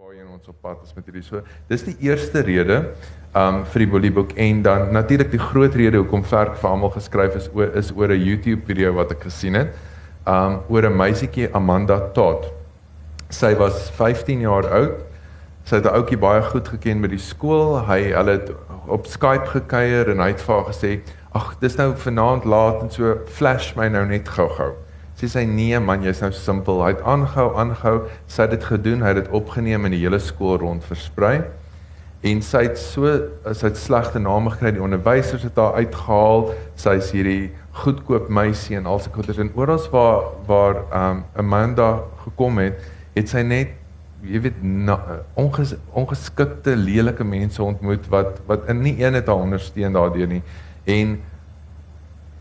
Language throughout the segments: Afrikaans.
waarheen ons op pad is met hierdie so. Dis die eerste rede um vir die Bollyboek en dan natuurlik die groot rede hoekom Verk vir almal geskryf is oor is oor 'n YouTube video wat ek gesien het. Um oor 'n meisietjie Amanda Todd. Sy was 15 jaar oud. Sy het 'n ouetjie baie goed geken by die skool. Hy hulle het op Skype gekuier en hy het vir haar gesê, "Ag, dis nou vanaand laat en so flash my nou net gou-gou." Sy sê nee man, jy's nou simpel. Hy het aangehou, aangehou. Sy het dit gedoen. Hy het dit opgeneem en die hele skool rond versprei. En sy het so sy het slegte name gekry. Die onderwysers het haar uitgehaal. Sy's hierdie goedkoop meisie en alse goeders en oral waar waar um Amanda gekom het, het sy net jy weet na, onges, ongeskikte lelike mense ontmoet wat wat in nie een het haar ondersteun daardeur nie. En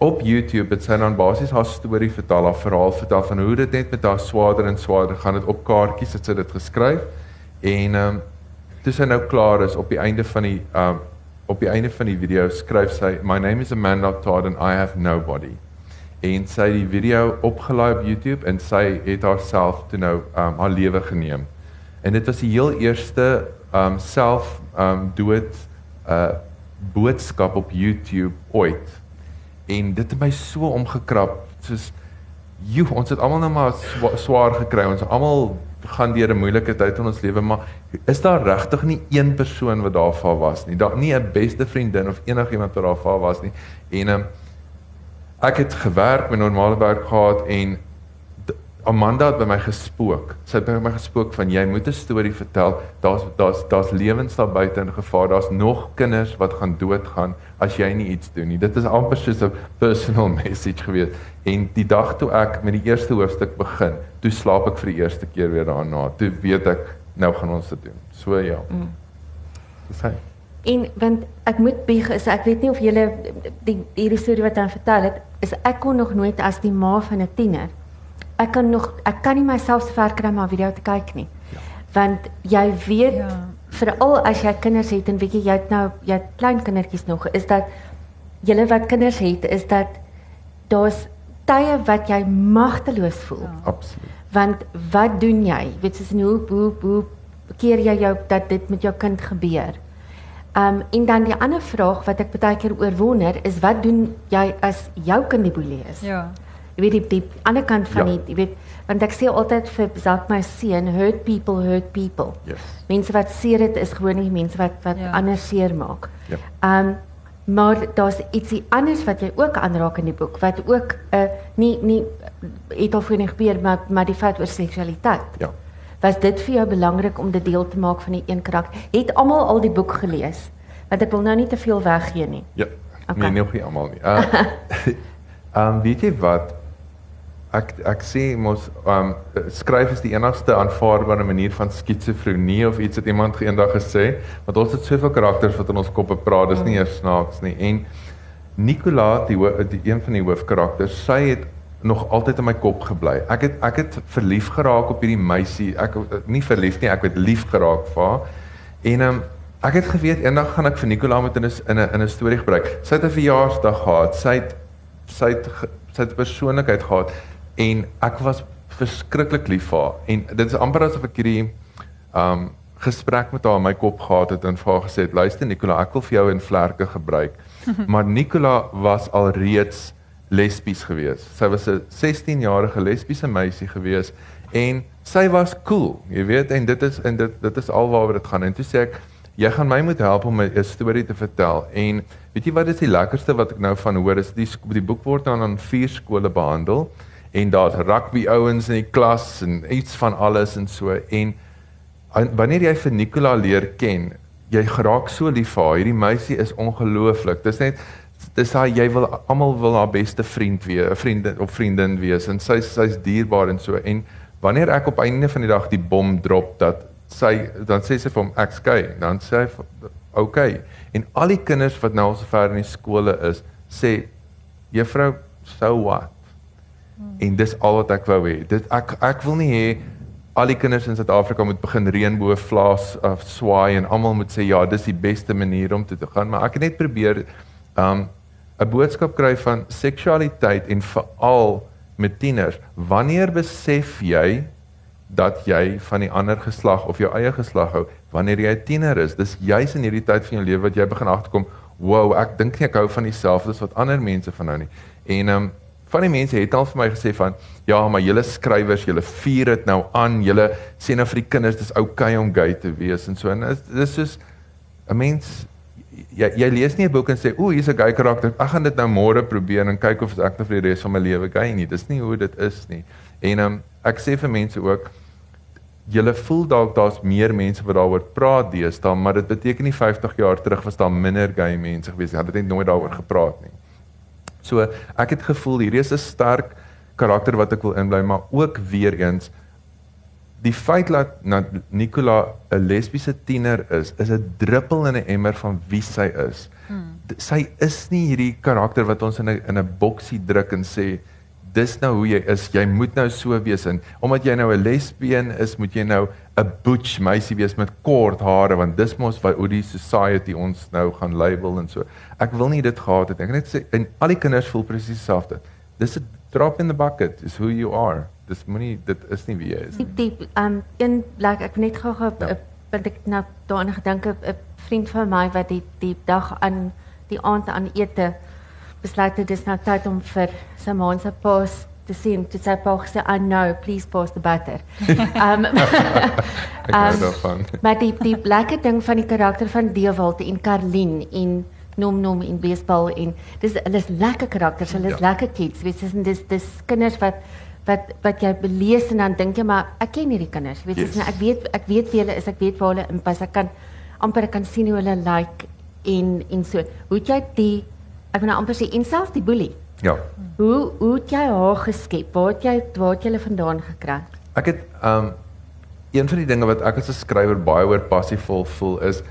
op YouTube het sy dan basies haar storie vertel, haar verhaal vertel van hoe dit net met haar swaarder en swaarder gaan dit op kaartjies het sy dit geskryf. En ehm um, toe sy nou klaar is op die einde van die ehm um, op die einde van die video skryf sy my name is Amanda Todd and I have nobody. En sy het die video opgelaai op YouTube en sy het haarself toe nou ehm um, haar lewe geneem. En dit was die heel eerste ehm um, self ehm um, dood 'n uh, boodskap op YouTube ooit en dit het my so omgekrap soos joe ons het almal nou maar swa, swaar gekry. Ons almal gaan deur 'n moeilike tyd in ons lewe maar is daar regtig nie een persoon wat daar vir was nie? Daar nie 'n beste vriendin of enigiemand wat daar vir was nie. En um, ek het gewerk met normale werk gehad en Amanda het by my gespook. Sy het by my gespook van jy moet 'n storie vertel. Daar's daar's daar's lewens daar buite in gevaar. Daar's nog kinders wat gaan doodgaan as jy nie iets doen nie. Dit is amper soos 'n personal message gewees. En die dag toe ek met die eerste hoofstuk begin, toe slaap ek vir die eerste keer weer daarna. Toe weet ek nou gaan ons dit doen. So ja. Mm. Dis hy. En want ek moet bieg is ek weet nie of jy die hierdie storie wat hy vertel het, is ek kon nog nooit as die ma van 'n tiener ek kan nog ek kan nie myself se ver kry om 'n video te kyk nie. Ja. Want jy weet ja. veral as jy kinders het en weet jy jy het nou jy het klein kindertjies nog is dat julle wat kinders het is dat daar's tye wat jy magteloos voel. Ja. Absoluut. Want wat doen jy? Weet jy hoe hoe hoe keer jy jou dat dit met jou kind gebeur? Um en dan die ander vraag wat ek baie keer oor wonder is wat doen jy as jou kind die boelie is? Ja jy weet die, die ander kant van ja. die jy weet want ek sê altyd vir self my seun hurt people hurt people. Yes. Mense wat seer het is gewoon nie mense wat wat ja. ander seer maak. Ja. Um maar daar's ietsie anders wat jy ook aanraak in die boek wat ook 'n uh, nie nie het al voorheen gebeur maar maar die feit oor seksualiteit. Ja. Was dit vir jou belangrik om dit deel te maak van die een karakter? Het almal al die boek gelees? Want ek wil nou nie te veel weggee nie. Ja. Okay. Nee, nog nie almal nie. Uh, um weet jy wat ek ek sê mos um skryf is die enigste aanvaarbare manier van skizofrenie of iets wat iemand eendag gesê want ons het soveel karakters wat in ons koppe praat dis nie eers snaaks nie. En Nicola die, die een van die hoofkarakters sy het nog altyd in my kop gebly ek het ek het verlief geraak op hierdie meisie. Ek nie verlief nie ek het lief geraak vir haar. En um ek het geweet eendag gaan ek vir Nicola met in 'n in 'n 'n storie gebruik. Sy het 'n verjaarsdag gehad. Sy het sy het sy het persoonlikheid gehad en ek was verskriklik lief vir haar. En dit is amper asof ek hierdie um gesprek met haar in my kop gehad het en vir haar gesê het luister Nicola ek wil vir jou in vlerke gebruik. Maar Nicola was al reeds lesbies gewees. Sy was 'n 16 jarige lesbiese meisie gewees en sy was cool jy weet en dit is en dit dit is alwaaroor dit gaan. En toe sê ek jy gaan my moet help om 'n storie te vertel. En weet jy wat is die lekkerste wat ek nou van hoor is die die boek word dan aan vier skole behandel en daar's rugby ouens in die klas en iets van alles en so en wanneer jy vir Nicola leer ken, jy geraak so lief vir haar. Hierdie meisie is ongelooflik. Dis net dis haar jy wil almal wil haar beste vriend wees, 'n vriend of vriendin wees en sy sy's dierbaar en so en wanneer ek op einde van die dag die bom drop dat sy dan sê sy vir hom ek's gay, dan sê hy okay. En al die kinders wat nou al so ver in die skole is, sê juffrou, so what? Hmm. En dis al wat ek wou hê. Dit ek ek wil nie hê al die kinders in Suid-Afrika moet begin reënboogvlaas of swaai en almal moet sê ja, dis die beste manier om te te gaan, maar ek het net probeer um 'n boodskap kry van seksualiteit en veral met tieners. Wanneer besef jy dat jy van die ander geslag of jou eie geslag hou wanneer jy 'n tiener is. Dis juis in hierdie tyd van jou lewe wat jy begin agterkom, "Wow, ek dink nie ek hou van dieselfde as wat ander mense van hou nie." En ehm um, van die mense het al vir my gesê van, "Ja, maar julle skrywers, julle vier dit nou aan. Julle sê nou vir die kinders dis oukei okay om gay te wees en so en dis soos 'n mens jy jy lees nie 'n boek en sê o, hier's 'n gay karakter. Ek gaan dit nou môre probeer en kyk of ek nou vir die res van my lewe gay nie. Dis nie hoe dit is nie. En um, ek sê vir mense ook julle voel dalk daar's meer mense wat daaroor praat deesdae, maar dit beteken nie 50 jaar terug was daar minder gay mense gewees nie. Hulle het net nooit daaroor gepraat nie. So ek het gevoel hierdie is 'n sterk karakter wat ek wil inbly, maar ook weer eens die feit dat Nicola 'n lesbiese tiener is, is 'n druppel in 'n emmer van wie sy is. Hmm. Sy is nie hierdie karakter wat ons in 'n in 'n boksie druk en sê dis nou hoe jy is. Jy moet nou so wees en omdat jy nou 'n lesbien is, moet jy nou 'n butch meisie wees met kort hare want dis mos wat hoe die society ons nou gaan label en so. Ek wil nie dit gehad het. Ek net sê en al die kinders voel presies dieselfde. Dis 'n drop in the bucket is who you are dis moenie dit is nie wie jy is. Die die um een blik ek net gou gou ja. want ek nou daaraan gedink 'n vriend van my wat die die dag aan die aand aan ete besluit het dis nou tyd om vir sy ma pos te sien te sê pa I know please post the butter. um um maar die die lekker ding van die karakter van Dewald en Karlien en nom nom in baseball en dis hulle is lekker karakters, hulle is ja. lekker kids. Weet jy, dis dis kinders wat wat wat jy belees en dan dink jy maar ek ken hierdie kinders weet jy yes. ek weet ek weet wie hulle is ek weet waar hulle inpas ek kan amper ek kan sien hoe hulle lyk like en en so hoe jy die ek wil nou amper sê en selfs die boelie. Ja. Hoe hoe het jy haar geskep? Waar het jy waar het jy hulle vandaan gekry? Ek het um een van die dinge wat ek as 'n skrywer baie oor passievol voel is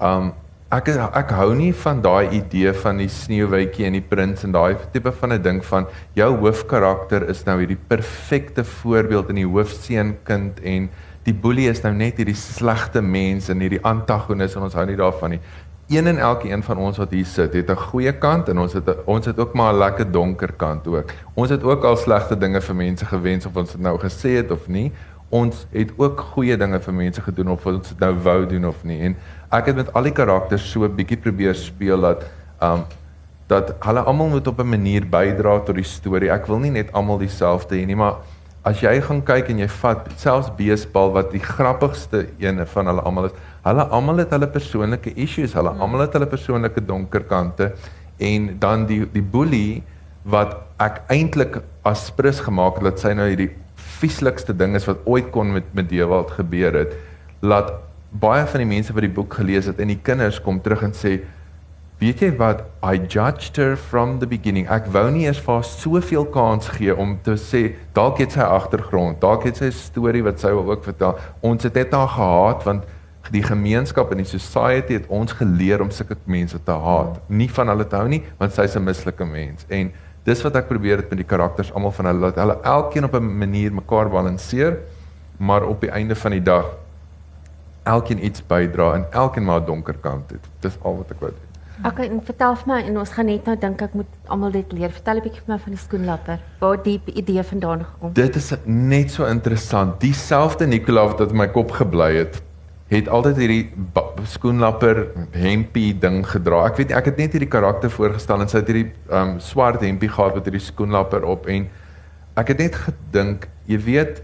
um ek ek hou nie van daai idee van die sneeuwwitjie en die prins en daai tipe van 'n ding van jou hoofkarakter is nou hierdie perfekte voorbeeld in die hoofseunkind en die boelie is nou net hierdie slegte mens en hierdie antagonis en ons hou nie daarvan nie. Een en elke een van ons wat hier sit, het 'n goeie kant en ons het a, ons het ook maar 'n lekker donker kant ook. Ons het ook al slegte dinge vir mense gewens of ons dit nou gesê het of nie. Ons het ook goeie dinge vir mense gedoen of ons dit nou wou doen of nie. En ek het met al die karakters so 'n bietjie probeer speel dat um dat hulle almal moet op 'n manier bydra tot die storie. Ek wil nie net almal dieselfde hê nie, maar as jy gaan kyk en jy vat selfs Beesbal wat die grappigste een van hulle almal is, hulle almal het hulle persoonlike issues, hulle hmm. almal het hulle persoonlike donker kante en dan die die boelie wat ek eintlik as prins gemaak het dat sy nou hierdie vieslikste ding is wat ooit kon met met Dewald gebeur het, laat baie van die mense wat die boek gelees het en die kinders kom terug en sê weet jy wat? I judged her from the beginning. Ek wou nie eers vir haar soveel kans gee om te sê dalk het sy agtergrond dalk het sy storie wat sy wil ook vertel. Ons het net haar gehaat want die gemeenskap en die society het ons geleer om sulke mense te haat nie van hulle te hou nie want sy's 'n mislike mens en dis wat ek probeer het met die karakters almal van hulle dat hulle elkeen op 'n manier mekaar balanseer maar op die einde van die dag elkeen iets bydra en elkeen maar 'n donker kant het. Dis al wat ek wou doen. Okay, en vertel vir my en ons gaan net nou dink ek moet almal dit leer. Vertel 'n bietjie vir my van die skoenlapper. Waar die idee vandaan gekom? Dit is net so interessant. Dieselfde Nicola wat in my kop gebly het, het altyd hierdie skoenlapper hempie ding gedra. Ek weet ek het net hierdie karakter voorgestel en sy het hierdie um swart hempie gehad met hierdie skoenlapper op en ek het net gedink, jy weet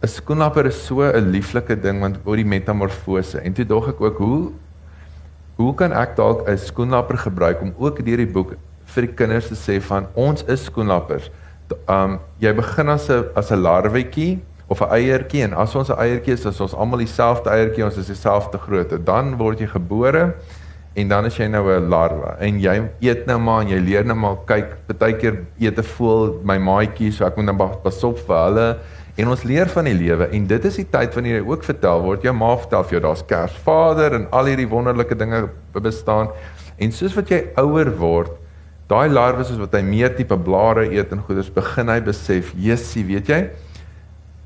'n skoenlapper is so 'n lieflike ding want oor die metamorfose en toe dog ek ook hoe hoe kan ek dalk 'n skoenlapper gebruik om ook deur die boek vir die kinders te sê van ons is skoenlappers. Um jy begin as 'n as 'n larwetjie of 'n eiertjie en as ons 'n eiertjie is, is ons almal dieselfde eiertjie, ons is dieselfde grootte. Dan word jy gebore en dan is jy nou 'n larwe en jy eet nou maar en jy leer nou maar kyk, baie keer eet 'n voël my maatjie, so ek moet dan pas op vir hulle. En ons leer van die lewe en dit is die tyd wanneer jy ook vertel word jou ma vertel vir jou daar's Kersvader en al hierdie wonderlike dinge bestaan. En soos wat jy ouer word, daai larwe soos wat hy meer tipe blare eet en goeders begin hy besef, "Jessie, weet jy,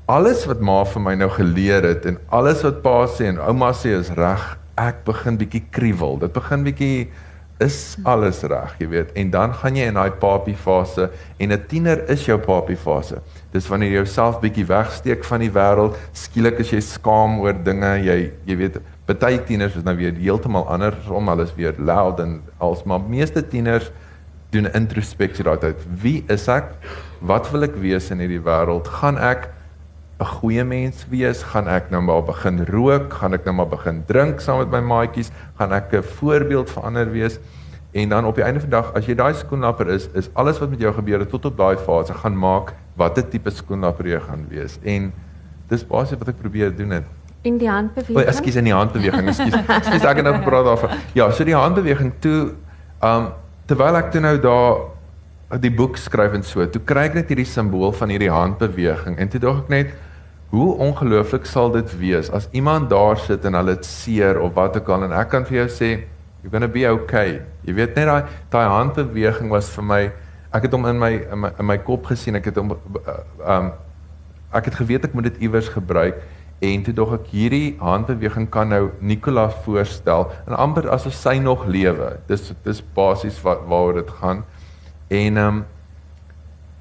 alles wat ma vir my nou geleer het en alles wat pa sê en ouma sê is reg, ek begin bietjie kriewel. Dit begin bietjie is alles reg, jy weet. En dan gaan jy in daai papie fase en 'n tiener is jou papie fase. Dis wanneer jy jouself bietjie wegsteek van die wêreld, skielik as jy skaam oor dinge, jy jy weet, baie tieners is nou weer heeltemal anders om alles weer loud en als maar meeste tieners doen introspeksie daai tyd. Wie is ek? Wat wil ek wees in hierdie wêreld? Gaan ek 'n goeie mens wees? Gaan ek nou maar begin rook? Gaan ek nou maar begin drink saam met my maatjies? Gaan ek 'n voorbeeld vir ander wees? En dan op die einde van die dag, as jy daai skoenlapper is, is alles wat met jou gebeur het tot op daai fase gaan maak watter tipe skoenlapper jy gaan wees. En dis basies wat ek probeer doen het. In die handbeweging. O, ekskuus in die handbeweging. Ekskuus. Ekskuus ek het nou gepraat daarvan. Ja, so die handbeweging toe um terwyl ek toe nou daar die boek skryf en so, toe kry ek net hierdie simbool van hierdie handbeweging en toe dink ek net hoe ongelooflik sal dit wees as iemand daar sit en hulle dit seer of wat ook al en ek kan vir jou sê you're going to be okay. Jy weet net daai daai handbeweging was vir my ek het hom in my in my, in my kop gesien, ek het hom um ek het geweet ek moet dit iewers gebruik en toe dog ek hierdie handbeweging kan nou Nicola voorstel en amper asof sy nog lewe. Dis dis basies wat waaroor dit gaan. En um,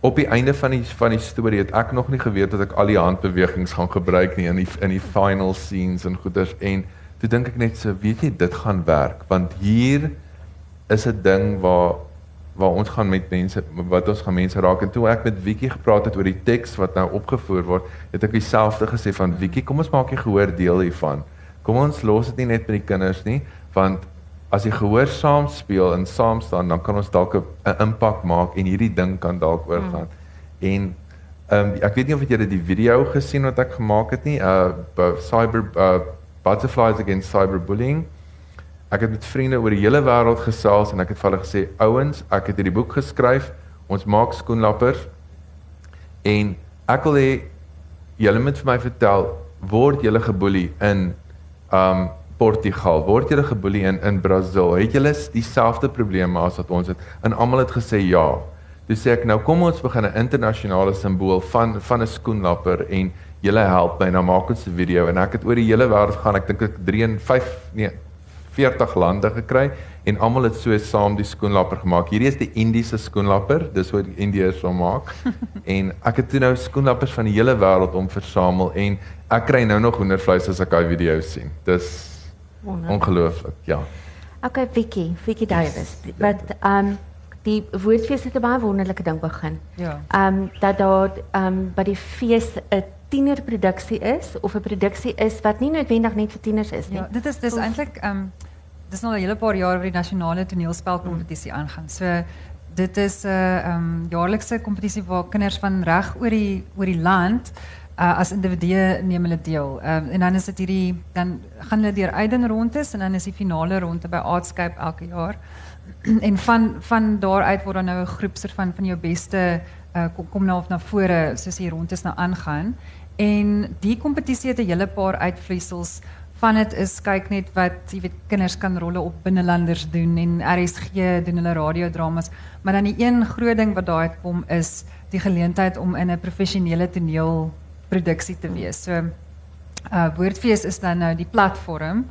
op die einde van die van die storie het ek nog nie geweet dat ek al die handbewegings gaan gebruik nie in die in die final scenes en goeders. En toe dink ek net so weet jy dit gaan werk. Want hier is 'n ding waar waar ons gaan met mense wat ons gaan mense raak. En toe ek met Wiekie gepraat het oor die teks wat nou opgevoer word, het ek dieselfde gesê van Wiekie, kom ons maak jy gehoor deel hiervan. Kom ons los dit nie net by die kinders nie, want as jy gehoor saam speel en saam staan, dan kan ons dalk 'n impak maak en hierdie ding kan dalk oorgaan. Hmm. En ehm um, ek weet nie of jy die video gesien wat ek gemaak het nie, uh cyber uh butterflies against cyberbullying. Ek het met vriende oor die hele wêreld gesels en ek het vir hulle gesê, ouens, ek het hierdie boek geskryf. Ons maak skoenlappers. En ek wil hê julle moet vir my vertel, word julle geboelie in um Portugal? Word julle geboelie in in Brasil? Het julle dieselfde probleme as wat ons het? En almal het gesê ja. Dis sê ek nou kom ons begin 'n internasionale simbool van van 'n skoenlapper en julle help my nou maak ons 'n video en ek het oor die hele wêreld gaan ek dink ek 3 en 5 nee 40 lande gekry en almal het so saam die skoenlapper gemaak. Hierdie is die Indiese skoenlapper, dis wat die Indiërs wil maak. en ek het toe nou skoenlappers van die hele wêreld om versamel en ek kry nou nog hoendervleis as ek daai video sien. Dis ongelooflik, ja. Okay, Vicky, Vicky Davis. Wat ehm um, die woordfees het 'n baie wonderlike ding begin. Ja. Ehm um, dat daar ehm um, by die fees 'n tienerproduksie is of 'n produksie is wat nie noodwendig net vir tieners is nie. Ja, dit is dis eintlik ehm um, dis nou al 'n hele paar jaar waar die nasionale toneelspelkompetisie aangaan. So dit is 'n uh, ehm um, jaarlikse kompetisie waar kinders van reg oor die oor die land uh, as individue neem hulle deel. Um, en dan is dit hierdie dan gaan hulle deur Eiden rondes en dan is die finale ronde by Artscape elke jaar. en van van daar uit word dan nou 'n groep van van jou beste uh, kom, kom nou of na vore soos hier rondes nou aangaan. En die kompetisie het 'n hele paar uitvloeisels van dit is kyk net wat jy weet kinders kan rolle op binnelanders doen en RSG doen hulle radiodramas, maar dan die een groot ding wat daar uitkom is die geleentheid om in 'n professionele toneelproduksie te wees. So uh Woordfees is dan nou die platform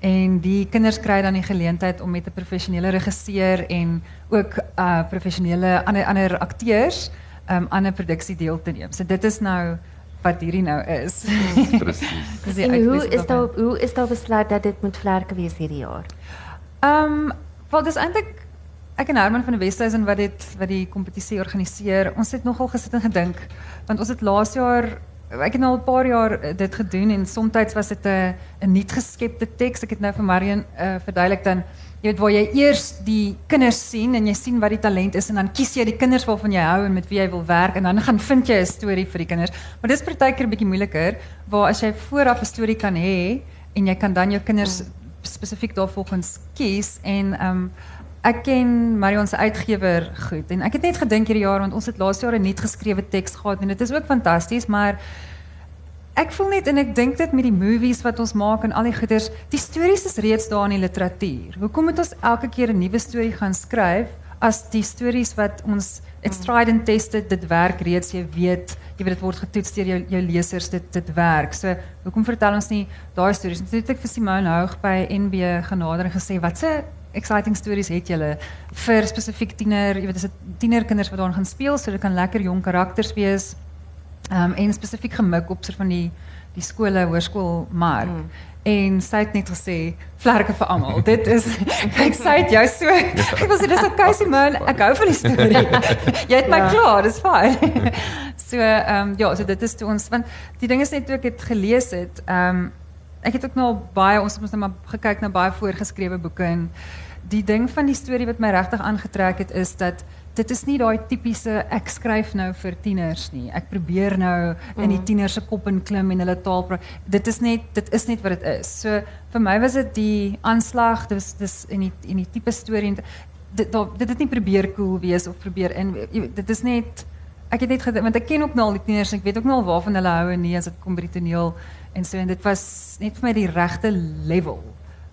en die kinders kry dan die geleentheid om met 'n professionele regisseur en ook uh professionele ander ander akteurs um aan 'n produksie deel te neem. So dit is nou wat hierdie nou is. Presies. en hoe is daar hoe is daar besluit dat dit moet vlerke wees hierdie jaar? Ehm um, wel dis eintlik ek en Herman van die Wesduisen wat dit wat die kompetisie organiseer. Ons het nogal gesit en gedink want ons het laas jaar ek het nou al 'n paar jaar eh, dit gedoen en soms was dit 'n 'n nuut geskepte teks. Ek het nou vir Marion uh, verduidelik dan jy weet waar jy eers die kinders sien en jy sien wat die talent is en dan kies jy die kinders waarvan jy hou en met wie jy wil werk en dan gaan vind jy 'n storie vir die kinders. Maar dis partykeer 'n bietjie moeiliker waar as jy vooraf 'n storie kan hê en jy kan dan jou kinders spesifiek daarvolgens kies en ehm um, ek ken Marion se uitgewer goed en ek het net gedink hierdie jaar want ons het laas jaar 'n nuut geskrewe teks gehad en dit is ook fantasties maar ek voel net en ek dink dit met die movies wat ons maak en al die goeders, die stories is reeds daar in die literatuur. Hoekom moet ons elke keer 'n nuwe storie gaan skryf as die stories wat ons it's tried and tested dit werk reeds jy weet jy weet dit word getoets deur jou jou lesers dit dit werk. So hoekom vertel ons nie daai stories? Net ek vir Simone Houg by NB genader en gesê wat se exciting stories het julle vir spesifiek tiener, jy weet, dis dit tienerkinders wat daar gaan speel, so dit kan lekker jong karakters wees. Ehm um, en spesifiek gemik op soort van die die skole, hoërskool mark. Mm. En sy het net gesê vlerke vir almal. Dit is kyk sy het jou so. Ek was dis okay Simon, ek hou van die storie. Jy het my ja. klaar, dis fyn. so ehm um, ja, so dit is toe ons want die ding is net toe ek dit gelees het, ehm um, ek het ook nou baie ons het ons nou maar gekyk na baie voorgeskrewe boeke en die ding van die storie wat my regtig aangetrek het is dat dit is nie daai tipiese ek skryf nou vir tieners nie. Ek probeer nou in die mm. tieners se kop inklim en hulle taal. Dit is net dit is net wat dit is. So vir my was dit die aanslag, dis dis in die in die tipe storie en dit dit het nie probeer cool wees of probeer in dit is net ek het net gedink want ek ken ook nou al die tieners en ek weet ook nou al waarvan hulle hou en nie as dit kom by die toneel en so en dit was net vir my die regte level.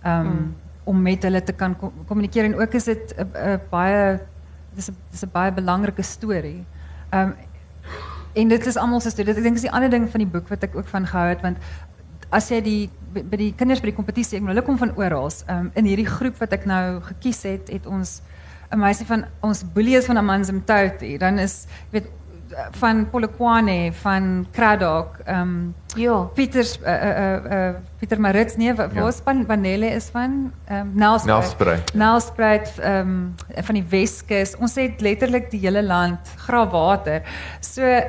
Um mm. Om met hulle te kan kommunikeer en ook is dit 'n baie dis 'n dis 'n baie belangrike storie. Ehm um, en dit is almal se storie. Dit ek dink is die ander ding van die boek wat ek ook van gehou het want as jy die by die kinders by die kompetisie, ek bedoel hulle kom van oral. Ehm um, in hierdie groep wat ek nou gekies het, het ons 'n meisie van ons boelie is van Amanzimtoti. Dan is jy weet van Polokwane, van Kraddock, um, ja. Pieter, uh, uh, uh, Pieter Marits, nee, waar ja. van Vanelle is van? Um, Nelspruit. Nelspruit um, van die Weskus. Ons het letterlik die hele land graafwater. So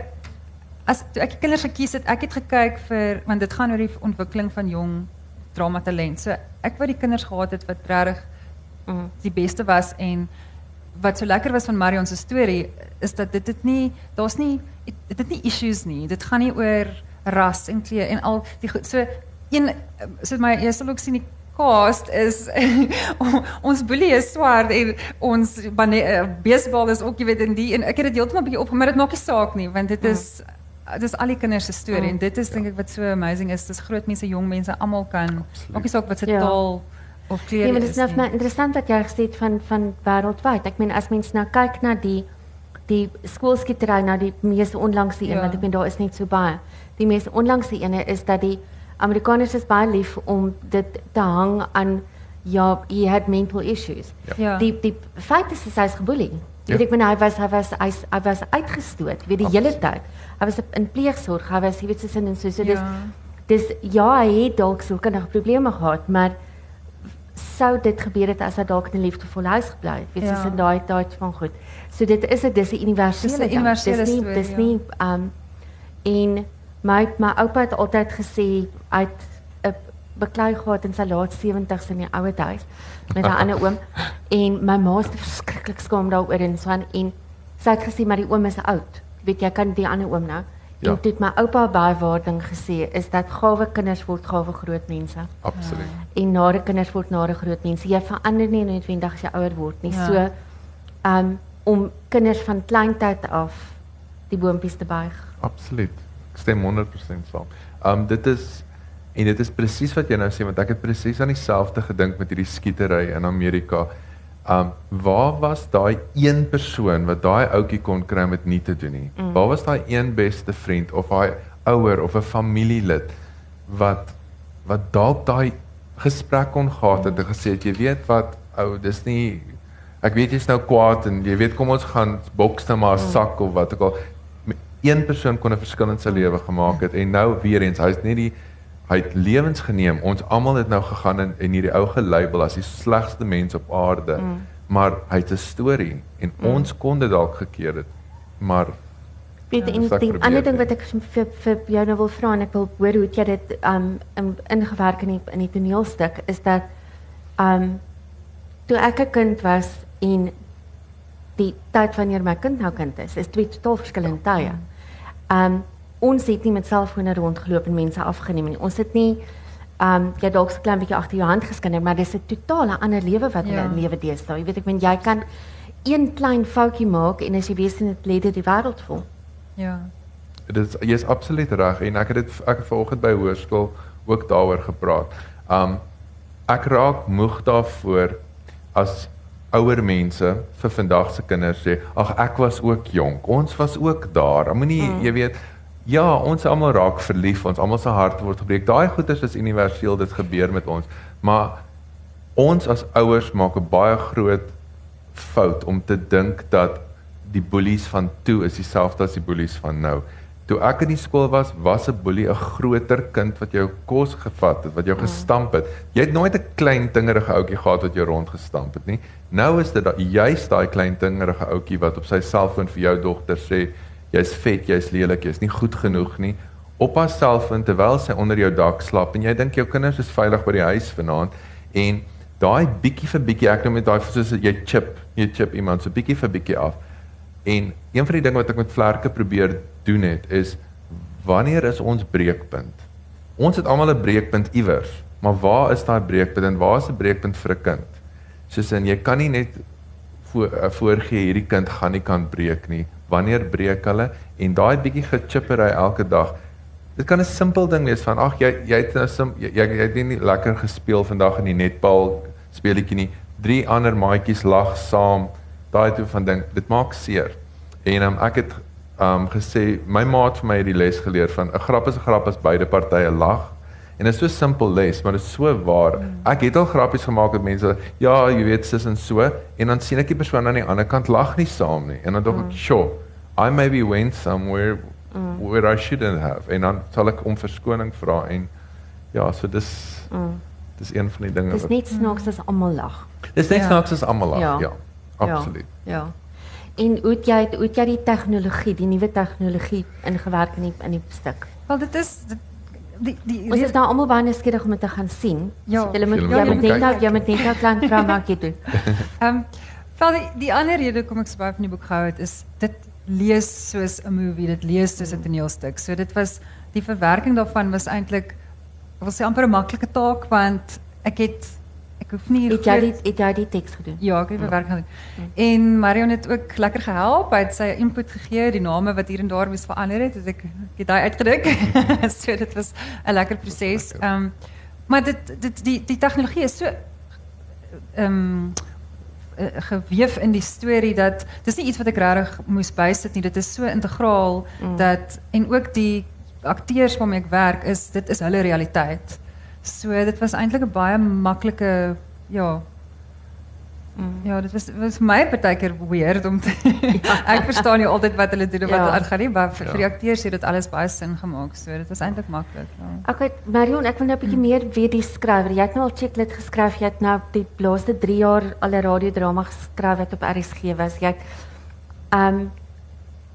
as toe ek kinders gekies het, ek het gekyk vir want dit gaan oor die ontwikkeling van jong dramatalent. So ek wou die kinders gehad het wat regtig mm. die beste was en wat so lekker was van Marion se storie is dat dit dit nie daar's nie dit het nie issues nie. Dit gaan nie oor ras en kleur en al die goed. So een so my sal ook sien die cast is ons boelie is swart en ons baseball is ook jy weet in die en ek het dit heeltemal bietjie opgemaak dit maak nie saak nie want dit is mm. dit is al die kinders se storie mm. en dit is dink ek wat so amazing is dis groot mense jong mense almal kan maak nie saak wat se ja. taal of kleur ja, maar dit is nou interessant wat jy gesê het van van wêreldwyd ek meen as mens nou kyk na die die skoolskietery nou die mees onlangse een ja. want ek meen daar is net so baie die mees onlangse ene is dat die Amerikaners is baie lief om dit te hang aan ja, he had mental issues. Ja. ja. Die die feit is hy is geboelie. Ja. Ek bedoel hy was hy was hy, hy was uitgestoot weet die Absoluut. hele tyd. Hy was in pleegsorg, hy was jy weet so sin en so so dis ja. dis ja, hy het dalk sulke nog probleme gehad, maar sou dit gebeur het as hy dalk in 'n liefdevolle huis gebly het. Weet jy, ja. so daai tyd van goed. So dit is 'n dis 'n universele ding. Dis nie dis nie ja. um en my my oupa het altyd gesê uit 'n beklei gehad in sy laat 70's in die ouer huis met 'n ander oom en my ma het verskriklik skaam daaroor en so aan en sy het gesê maar die oom is oud. Weet jy kan die ander oom nou Ja. En dit my oupa baie waarding gesê is dat gawe kinders word gawe groot mense. Absoluut. Ja. En nare kinders word nare groot mense. Jy verander nie noodwendig as jy ouer word nie. Ja. So um om kinders van kleintyd af die boontjies te buig. Absoluut ek stem 100% saam. Um dit is en dit is presies wat jy nou sê want ek het presies aan dieselfde gedink met hierdie skietery in Amerika. Um waar was daai een persoon wat daai ouetjie kon kry om dit nie te doen nie? Mm. Waar was daai een beste vriend of daai ouer of 'n familielid wat wat dalk daai gesprek kon gehad het en gesê het jy weet wat ou dis nie ek weet jy's nou kwaad en jy weet kom ons gaan boks nou maar mm. sak of wat ook al een persoon kon 'n verskil in sy lewe gemaak het en nou weer eens hy's net die hy het lewens geneem. Ons almal het nou gegaan in en hierdie ou gelabel as die slegste mens op aarde. Mm. Maar hy het 'n storie en mm. ons kon dit dalk gekeer het. Maar weet en ja, die ander ding wat ek vir vir jou nou wil vra en ek wil hoor hoe jy dit um ingewerk in die, in die toneelstuk is dat um toe ek 'n kind was en die tyd wanneer my kind nou kind is, is twee totaal verskillende tye. Mm. Um ons het nie met selfone rondgeloop en mense afgeneem nie. Ons het nie um jy dalk so klein bietjie agter jou hand geskinder, maar dis 'n totale ander lewe wat hulle ja. lewe deesdae. Jy weet ek meen jy kan een klein foutjie maak en as jy weet dit lê dit die wêreld vol. Ja. Dit is jy's absoluut reg en ek het dit ek het vanoggend by hoërskool ook daaroor gepraat. Um ek raak moeg daarvoor as ouer mense vir vandag se kinders sê, "Ag ek was ook jonk. Ons was ook daar." Moenie, mm. jy weet, ja, ons almal raak verlief, ons almal se harte word gebreek. Daai goeters is universeel, dit gebeur met ons. Maar ons as ouers maak 'n baie groot fout om te dink dat die boelies van toe is dieselfde as die boelies van nou. Toe ek in die skool was, was 'n boelie 'n groter kind wat jou kos gevat het, wat jou gestamp het. Jy het nooit 'n klein dingerige ouetjie gehad wat jou rondgestamp het nie. Nou is dit juist daai klein dingerige ouetjie wat op sy selfoon vir jou dogter sê jy's vet, jy's lelik, jy's nie goed genoeg nie op haar selfoon terwyl sy onder jou dak slaap en jy dink jou kinders is veilig by die huis vanaand en daai bietjie vir bietjie ek noem dit daai soos jy chip, jy chip iemand so bietjie vir bietjie af. En een van die dinge wat ek met vlerke probeer doen het is wanneer is ons breekpunt? Ons het almal 'n breekpunt iewers, maar waar is daai breekpunt en waar is 'n breekpunt vir 'n kind? Soos in jy kan nie net voor uh, voorgee hierdie kind gaan nie kan breek nie. Wanneer breek hulle en daai bietjie gechippery elke dag Dit kan 'n simpel ding wees van ag jy jy het nou sim, jy, jy het nie lekker gespeel vandag in die netbal speletjie nie. Drie ander maatjies lag saam. Daai tipe van ding, dit maak seer. En um, ek het um gesê my ma het vir my hierdie les geleer van 'n grap is 'n grap as beide partye lag. En dit is so simpel les, maar dit is so waar. Mm. Ek het al grappies gemaak met mense, ja, jy weet, sis en so, en dan sien ek die persoon aan die ander kant lag nie saam nie. En dan dink ek, mm. "Sure, I maybe went somewhere mm. where I shouldn't have en dan sal ek om verskoning vra en ja, so dis mm. dis een van die dinge wat Dis net snaaks as almal lag. Dis net ja. snaaks as almal lag. Ja. ja. Absoluut. Ja. ja. En hoe jy hoe jy die tegnologie, die nuwe tegnologie ingewerk in die, in die stuk. Wel dit is dit, die die Ons is nou almal baie skieurig om dit te gaan sien. Ja. Jy moet jy moet net nou jy moet net nou klein vra maak jy doen. Ehm wel die die ander rede kom ek so baie van die boek gehou het is dit lees soos 'n movie, dit lees soos 'n toneelstuk. So dit was die verwerking daarvan was eintlik ek wil sê amper 'n maklike taak want ek het hoef nie het jy die het jy die teks gedoen. Ja, ek het die verwerking gedoen. En Marion het ook lekker gehelp. Hy het sy input gegee, die name wat hier en daar moes verander het, het ek het daai uitgedruk. so dit was 'n lekker proses. Ehm um, maar dit dit die die tegnologie is so ehm um, geweef in die storie dat dis nie iets wat ek regtig moes bysit nie. Dit is so integraal mm. dat en ook die akteurs waarmee ek werk is dit is hulle realiteit. So dit was eintlik 'n baie maklike ja Mm. Ja, dit was was vir my partykeer weird om te ja. ek verstaan nie altyd wat hulle doen of ja. wat aangaan nie, maar vir ja. die akteurs het dit alles baie sin gemaak. So dit was eintlik maklik. Ja. Okay, Marion, ek wil nou 'n bietjie mm. meer weet die skrywer. Jy het nou al Checklit geskryf, jy het nou die laaste 3 jaar al 'n radiodrama geskryf wat op RSG was. Jy het ehm um,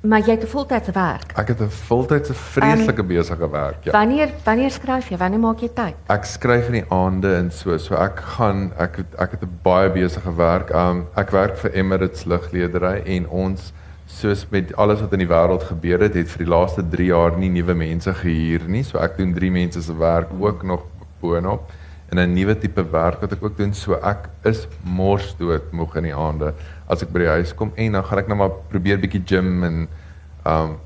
Maar jy het 'n voltydse werk. Ek het 'n voltydse vreeslike um, besige werk, ja. Wanneer wanneer skryf jy? Wanneer maak jy tyd? Ek skryf in die aande en so. So ek gaan ek ek het 'n baie besige werk. Um ek werk vir Emirates Lugledery en ons soos met alles wat in die wêreld gebeur het, het vir die laaste 3 jaar nie nuwe mense gehuur nie. So ek doen 3 mense se werk ook nog boonop en 'n nuwe tipe werk wat ek ook doen. So ek is mors dood moeg in die aande as ek by die huis kom en dan gaan ek nou maar probeer bietjie gym en um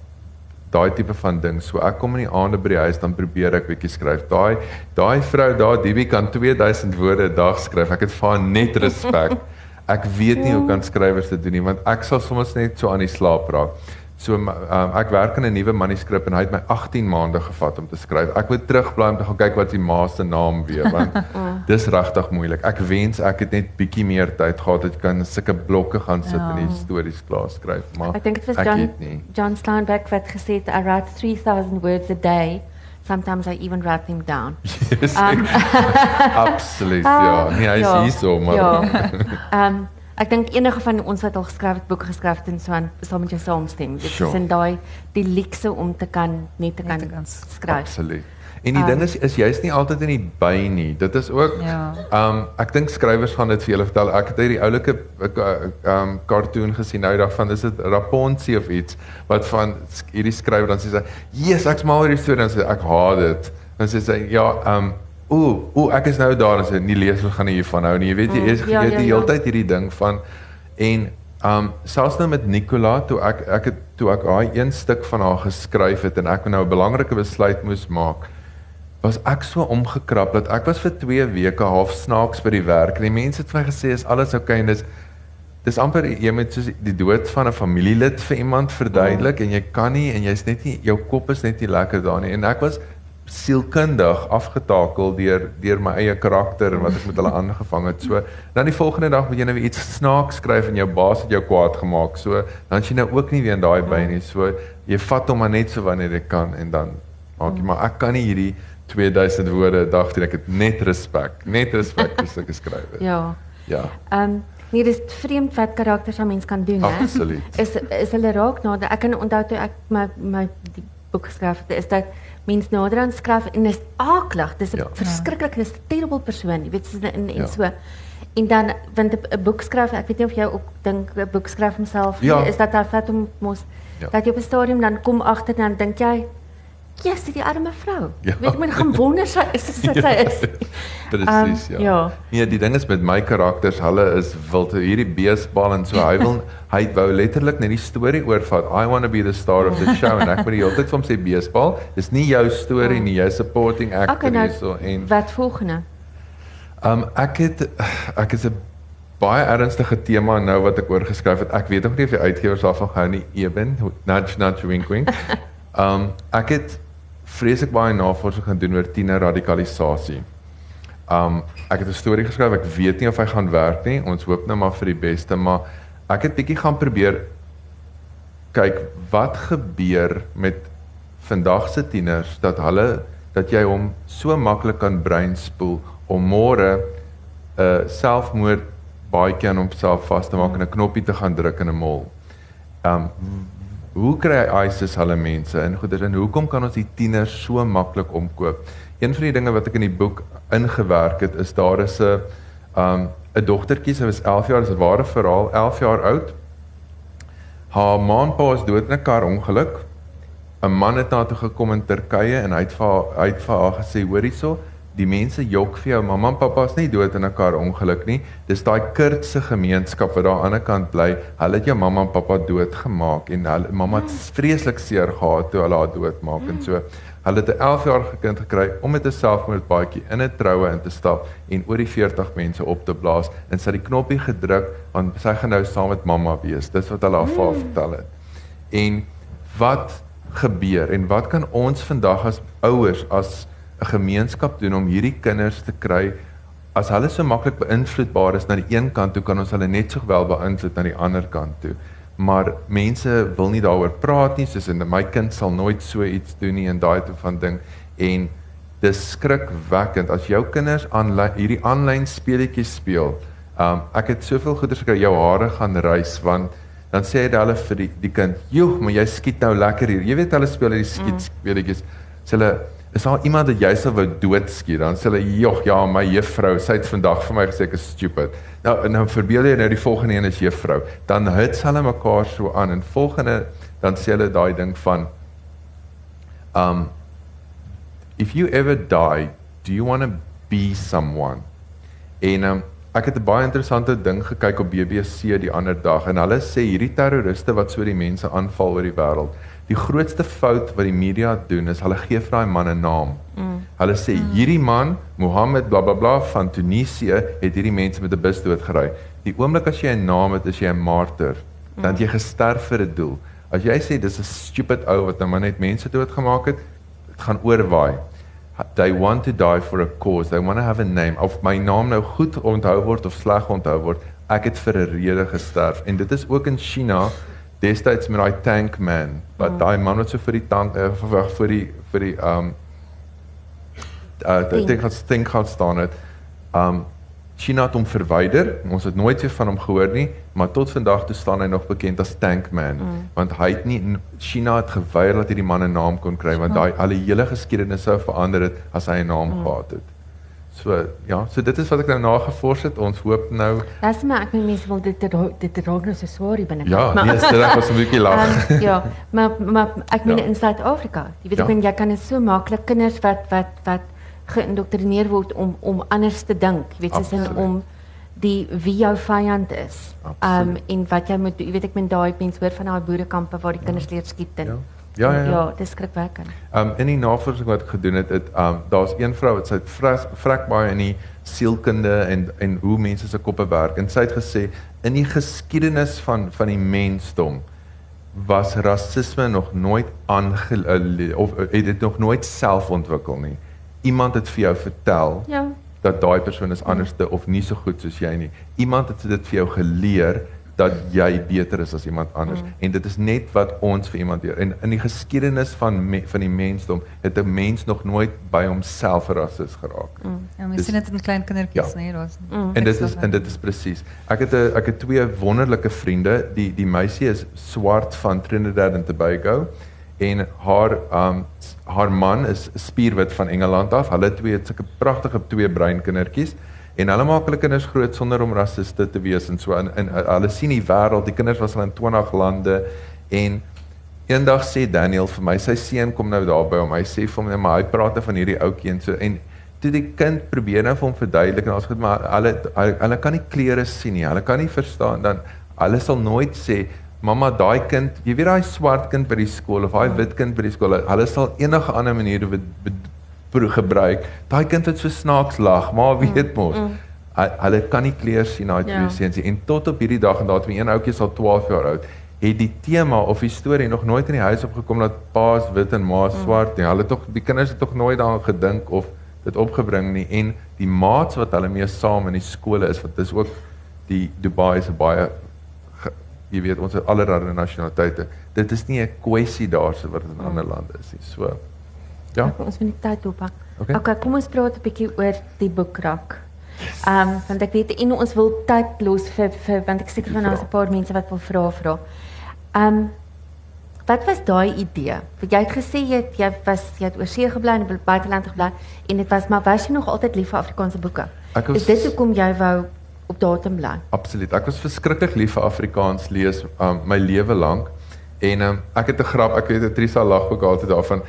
daai tipe van ding. So ek kom in die aande by die huis dan probeer ek bietjie skryf. Daai daai vrou daar, Dibie kan 2000 woorde 'n dag skryf. Ek het vir haar net respek. Ek weet nie hoe kan skrywers dit doen nie want ek sal soms net so aan die slaap raak. So um, ek werk aan 'n nuwe manuskrip en hy het my 18 maande gevat om te skryf. Ek moet terugbly om te gaan kyk wat die ma se naam weer want dis regtig moeilik. Ek wens ek het net bietjie meer tyd gehad dat ek kan sulke blokke gaan sit ja. en die stories klaar skryf, maar ek dink dit was John John Steinbeck wat gesê het I write 3000 words a day. Sometimes I even write them down. Yes, um, absoluut ja. Nee, hy ja, is so maar. Ja. Um Ek dink enige van ons wat al geskryf het, boeke geskryf het en so aan, sal met jou saamstem. Dit sure. is in daai die luxe om te kan net te kan, te kan skryf. Absoluut. En die um, ding is is jy's nie altyd in die by nie. Dit is ook ja. Um ek dink skrywers gaan dit vir julle vertel. Ek het hierdie oulike um cartoon gesien nou dag van dis dit Rapunzel of iets wat van hierdie skrywer dan sê sy, "Jesus, ek's mal oor hierdie storie." Dan sê ek, "Haat dit." Dan sê sy, "Ja, um ooh, ooh, ek is nou daar en sê nie lees gaan nie hiervan hou nie. Jy weet jy mm, is ja, ja, die hele tyd hierdie ding van en um selfs nou met Nicola toe ek ek het toe ek daai een stuk van haar geskryf het en ek nou 'n belangrike besluit moes maak was ek so omgekrap dat ek was vir 2 weke half snaaks by die werk en die mense het vir my gesê is alles oukei okay, en dis dis amper jy moet soos die dood van 'n familielid vir iemand verduidelik mm. en jy kan nie en jy's net nie jou kop is net nie lekker daar nie en ek was sielkundig afgetakel deur deur my eie karakter en wat ek met hulle aangevang het. So dan die volgende dag moet jy nou iets snaaks skryf en jou baas het jou kwaad gemaak. So dan jy nou ook nie weer in daai by nie. So jy vat hom maar net so wanneer jy kan en dan maak jy maar ek kan nie hierdie 2000 woorde dag doen. Ek het net respek, net respek vir sulke skrywers. Ja. Ja. Ehm um, nee, dis vreemd wat karakters aan mens kan doen, hè. Absoluut. Is is hulle raak na ek kan onthou toe ek my my die boek geskryf het, is dat mens nader aan skryf en is aaklig. Dis 'n ja. verskriklik, dis 'n terrible persoon, jy weet in en ja. so. En dan want 'n boek skryf, ek weet nie of jy ook dink 'n boek skryf homself ja. is dat daar vat om mos ja. dat jy op 'n stadium dan kom agter dan dink jy Yes, die arme vrou. Ja. Weet my gaan wonder sy is sy ja. is. Presies, um, ja. ja. Nee, die ding is met my karakters, hulle is wild hierdie beesbal en so hy wil hy wou letterlik net die storie oorvat. I want to be the star of the show en ek moet die hele tyd vir hom sê beesbal, dis nie jou storie nie, jy supporting actor okay, nou, so en Wat volgende? Um ek het ek is 'n baie ernstige tema nou wat ek oor geskryf het. Ek weet nog nie of die uitgewers daarvan gehou nie, Eben, nudge nudge wink wink. Um ek het vreeslik baie navorsing gaan doen oor tiener radikalisasie. Um ek het 'n storie geskryf. Ek weet nie of hy gaan werk nie. Ons hoop nou maar vir die beste, maar ek het bietjie gaan probeer kyk wat gebeur met vandag se tieners dat hulle dat jy hom so maklik kan breinspoel om môre 'n uh, selfmoord baie kan homself vas te maak en 'n knoppie te gaan druk in 'n mall. Um hoe kry ISIS hulle mense in goeder en hoekom kan ons die tieners so maklik omkoop? Een van die dinge wat ek in die boek ingewerk het is daar is 'n um 'n dogtertjie, sy was 11 jaar, dis 'n ware verhaal, 11 jaar oud. Haar ma en pa is dood in 'n kar ongeluk. 'n Man het na toe gekom in Turkye en hy het vir haar hy het vir haar gesê, "Hoor hierso, die mense jok vir jou mamma en pappa is nie dood in 'n kar ongeluk nie. Dis daai kurtse gemeenskap wat daar aan die ander kant bly. Hulle het jou mamma en pappa doodgemaak en hulle mamma het vreeslik seer gehad toe hulle haar doodmaak en so. Hulle het 'n 11 jarige kind gekry om met 'n selfmoordbaadjie in 'n troue in te stap en oor die 40 mense op te blaas en sy het die knoppie gedruk want sy gaan nou saam met mamma wees. Dis wat hulle haar mm. vertel het. En wat gebeur en wat kan ons vandag as ouers as 'n gemeenskap doen om hierdie kinders te kry as hulle so maklik beïnvloedbaar is na die een kant toe kan ons hulle net so wel beïnvloed na die ander kant toe. Maar mense wil nie daaroor praat nie, soos in my kind sal nooit so iets doen nie en daai tipe van ding en dis skrikwekkend as jou kinders aan hierdie aanlyn speletjies speel. Um ek het soveel goeders gekry jou hare gaan rys want dan sê hulle vir die, die kind, "Joe, maar jy skiet nou lekker hier." Jy weet hulle speel hierdie skiet speletjies. Mm. Sê hulle is daar iemand wat jy sou wou doodskiet, dan sê hulle, "Jog, ja, my juffrou, sy het vandag vir my gesê ek is stupid." Nou nou verbeel jy nou die volgende een is juffrou, dan hits hulle mekaar so aan en volgende dan sê hulle daai ding van um if you ever die, do you want to be someone? En um, ek het 'n baie interessante ding gekyk op BBC die ander dag en hulle sê hierdie terroriste wat so die mense aanval oor die wêreld Die grootste fout wat die media doen is hulle gee vir daai man 'n naam. Mm. Hulle sê mm. hierdie man, Mohammed bla bla bla van Tunesië, het hierdie mense met 'n bus doodgery. Die oomblik as jy 'n naam het, is jy 'n martyr. Dan mm. jy gesterf vir 'n doel. As jy sê dis 'n stupid ou wat nou maar net mense doodgemaak het, dit gaan oorwaai. They want to die for a cause. They want to have a name. Of my naam nou goed onthou word of sleg onthou word, ek het vir 'n rede gesterf. En dit is ook in China destyds met daai tank man wat mm. daai man wat so vir die tank uh, vir vir die vir die um uh die ding het ding het staan het um China het hom verwyder ons het nooit weer van hom gehoor nie maar tot vandag toe staan hy nog bekend as tank man mm. want hy het nie China het geweier dat hierdie man 'n naam kon kry want daai al die hele geskiedenis sou verander het as hy 'n naam mm. gehad het So ja, so dit is wat ek nou nagevors het. Ons hoop nou Dis maar ek meen mense wil dit dit raak nou so swaar binne. Ja, nee, dit was 'n bietjie lag. Um, ja, maar maar ek meen ja. in Suid-Afrika. Jy weet ja. ek meen jy kan dit so maklik kinders wat wat wat geïndoktrineer word om om anders te dink. Jy weet soos in om die wie jou vyand is. Ehm um, en wat jy moet jy weet ek meen daai mense hoor van daai boerekampe waar die kinders leer skiet en ja. Ja ja. Ja, ja dis skrikwekkend. Ehm um, in die navorsing wat ek gedoen het, het ehm um, daar's een vrou wat sy vrek, vrek baie in die sielkunde en en hoe mense se koppe werk en sy het gesê in die geskiedenis van van die mensdom was rasisme nog nooit aange of het dit nog nooit self ontwikkel nie. Iemand het vir jou vertel Ja. dat daai persoon is anderste of nie so goed soos jy nie. Iemand het dit vir jou geleer dat jy beter is as iemand anders mm. en dit is net wat ons vir iemand leer. En in die geskiedenis van me, van die mensdom het 'n mens nog nooit by homself rasis geraak. Mm. Ja, mens sien dit in klein kindertjies, Ja. nee, daar's Mm. En dit is en dit is presies. Ek het 'n ek het twee wonderlike vriende. Die die meisie is swart van Trinidad en Tobago en haar um haar man is spierwit van Engeland af. Hulle twee het sulke pragtige twee bruin kindertjies en hulle maak hulle kinders groot sonder om rassiste te wees en so en, en hulle sien die wêreld. Die kinders was al in 20 lande en eendag sê Daniel vir my, sy seun kom nou daar by hom. Hy sê vir hom, "Nee, maar hy praat van hierdie ouetjie en so en toe die kind probeer nou vir hom verduidelik en ons goed maar hulle, hulle kan nie kleure sien nie. Hulle kan nie verstaan dan hulle sal nooit sê mamma daai kind, jy weet daai swart kind by die skool of daai wit kind by die skool, hulle sal enige ander manier gebruik. Daai kind wat so snaaks lag, maar weet mos. Mm, mm. Hulle kan nie kleur sien daai twee Ja. seuns nie. En tot op hierdie dag en datum een ouetjie sal 12 jaar oud het die tema of die storie nog nooit in die huis opgekom dat pa's wit en ma's swart nie. Hulle tog die kinders het tog nooit daaraan gedink of dit opgebring nie en die maats wat hulle mee saam in die skole is wat dis ook die Dubai is 'n baie jy weet ons het allerlei nasionaliteite. Dit is nie 'n kwessie daarso wat in ander lande is nie. So ja. Ek, ons moet die tyd oppak. Okay. okay, kom ons praat 'n bietjie oor die boekrak. Ehm um, want ek weet en ons wil tyd los vir vir want ek seker van daar's 'n paar mense wat wil vra vra. Ehm um, wat was daai idee? Want jy het gesê jy het, jy was jy het oorsee gebly en buiteland gebly en dit was maar was jy nog altyd lief vir Afrikaanse boeke? Ek was- Is dit hoekom jy wou op datum bly? Absoluut. Ek was verskriklik lief vir Afrikaans lees um, my lewe lank. En um, ek het 'n grap, ek weet Trisa lag ook altyd daarvan.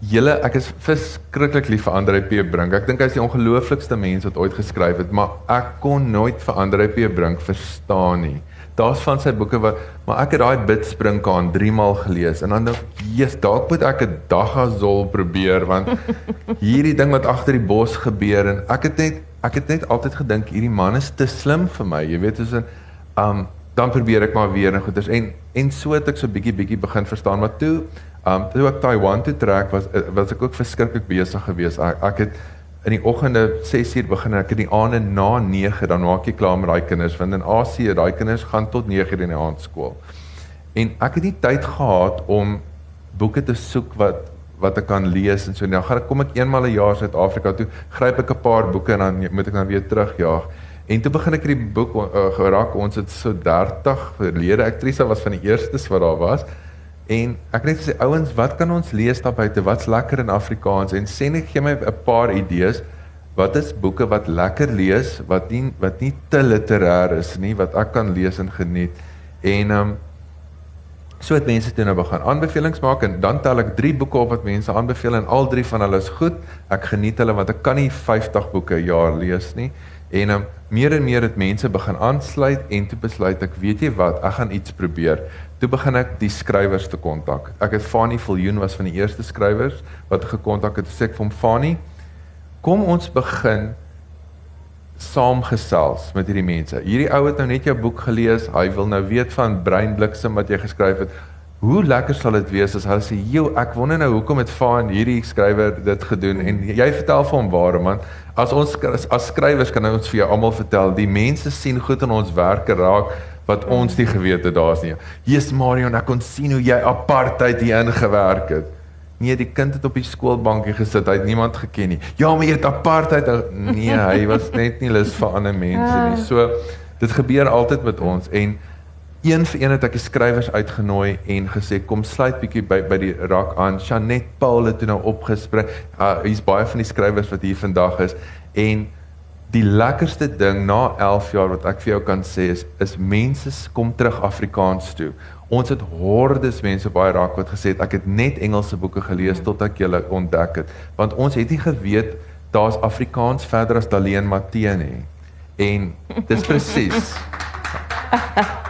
Julle, ek is verskriklik lief vir Andre P Brink. Ek dink hy is die ongelooflikste mens wat ooit geskryf het, maar ek kon nooit vir Andre P Brink verstaan nie. Daar's van sy boeke wat maar ek het daai Bidsprinkaan 3 maal gelees en dan dink "Jesus, dalk moet ek 'n Dagazol probeer want hierdie ding wat agter die bos gebeur en ek het net ek het net altyd gedink hierdie man is te slim vir my. Jy weet, soos 'n um dan probeer ek maar weer en goeders en en so het ek so bietjie bietjie begin verstaan maar toe um toe ek Taiwan toe trek was eh, was ek ook verskriklik besig geweest. Ek, ek het in die oggende 6uur begin en ek in die aande na 9 dan maak jy klaar met daai kinders want in Asië daai kinders gaan tot 9uur in die aand skool. En ek het nie tyd gehad om boeke te soek wat wat ek kan lees en so nou gaan ek kom ek eenmal 'n jaar Suid-Afrika toe gryp ek 'n paar boeke en dan moet ek dan weer terugjaag. En toe begin ek hierdie boek uh, geraak ons het so 30 verlede aktrisa was van die eerstes wat daar was. En ek net gesê ouens, wat kan ons lees daar buite? Wat's lekker in Afrikaans? En sê net gee my 'n paar idees. Wat is boeke wat lekker lees, wat nie wat nie te literêr is nie, wat ek kan lees en geniet. En ehm um, so het mense toe nou begin aanbevelings maak en dan tel ek 3 boeke op wat mense aanbeveel en al 3 van hulle is goed. Ek geniet hulle want ek kan nie 50 boeke 'n jaar lees nie. En um, meer en meer het mense begin aansluit en toe besluit ek, weet jy wat, ek gaan iets probeer. Toe begin ek die skrywers te kontak. Ek het Fanny Viljoen was van die eerste skrywers wat gekontak het. Sê ek vir hom Fanny, kom ons begin saamgesels met hierdie mense. Hierdie ou het nou net jou boek gelees. Hy wil nou weet van Breinbliksem wat jy geskryf het. Hoe lekker sal dit wees as hulle sê, "Jo, ek wonder nou hoekom het Van hierdie skrywer dit gedoen?" En jy vertel vir hom waarom, man. As ons as, as skrywers kan ons vir jou almal vertel, die mense sien goed in ons werke raak wat ons nie geweet het daar's nie. Jesus Marion, ek kon sien hoe jy apartheid hier ingewerk het. Nee, die kind het op die skoolbankie gesit. Hy het niemand geken nie. Ja, maar jy het apartheid. Nee, hy was net nie lus vir ander mense nie. So dit gebeur altyd met ons en een vir een het ek die skrywers uitgenooi en gesê kom sluit bietjie by by die rak aan. Janet Paul het toe nou opgespring. Uh, Hier's baie van die skrywers wat hier vandag is en die lekkerste ding na 11 jaar wat ek vir jou kan sê is is mense kom terug Afrikaans toe. Ons het hordes mense op baie raak wat gesê het ek het net Engelse boeke gelees tot ek julle ontdek het want ons het nie geweet daar's Afrikaans verder as Daleen Matee nie. En dis presies.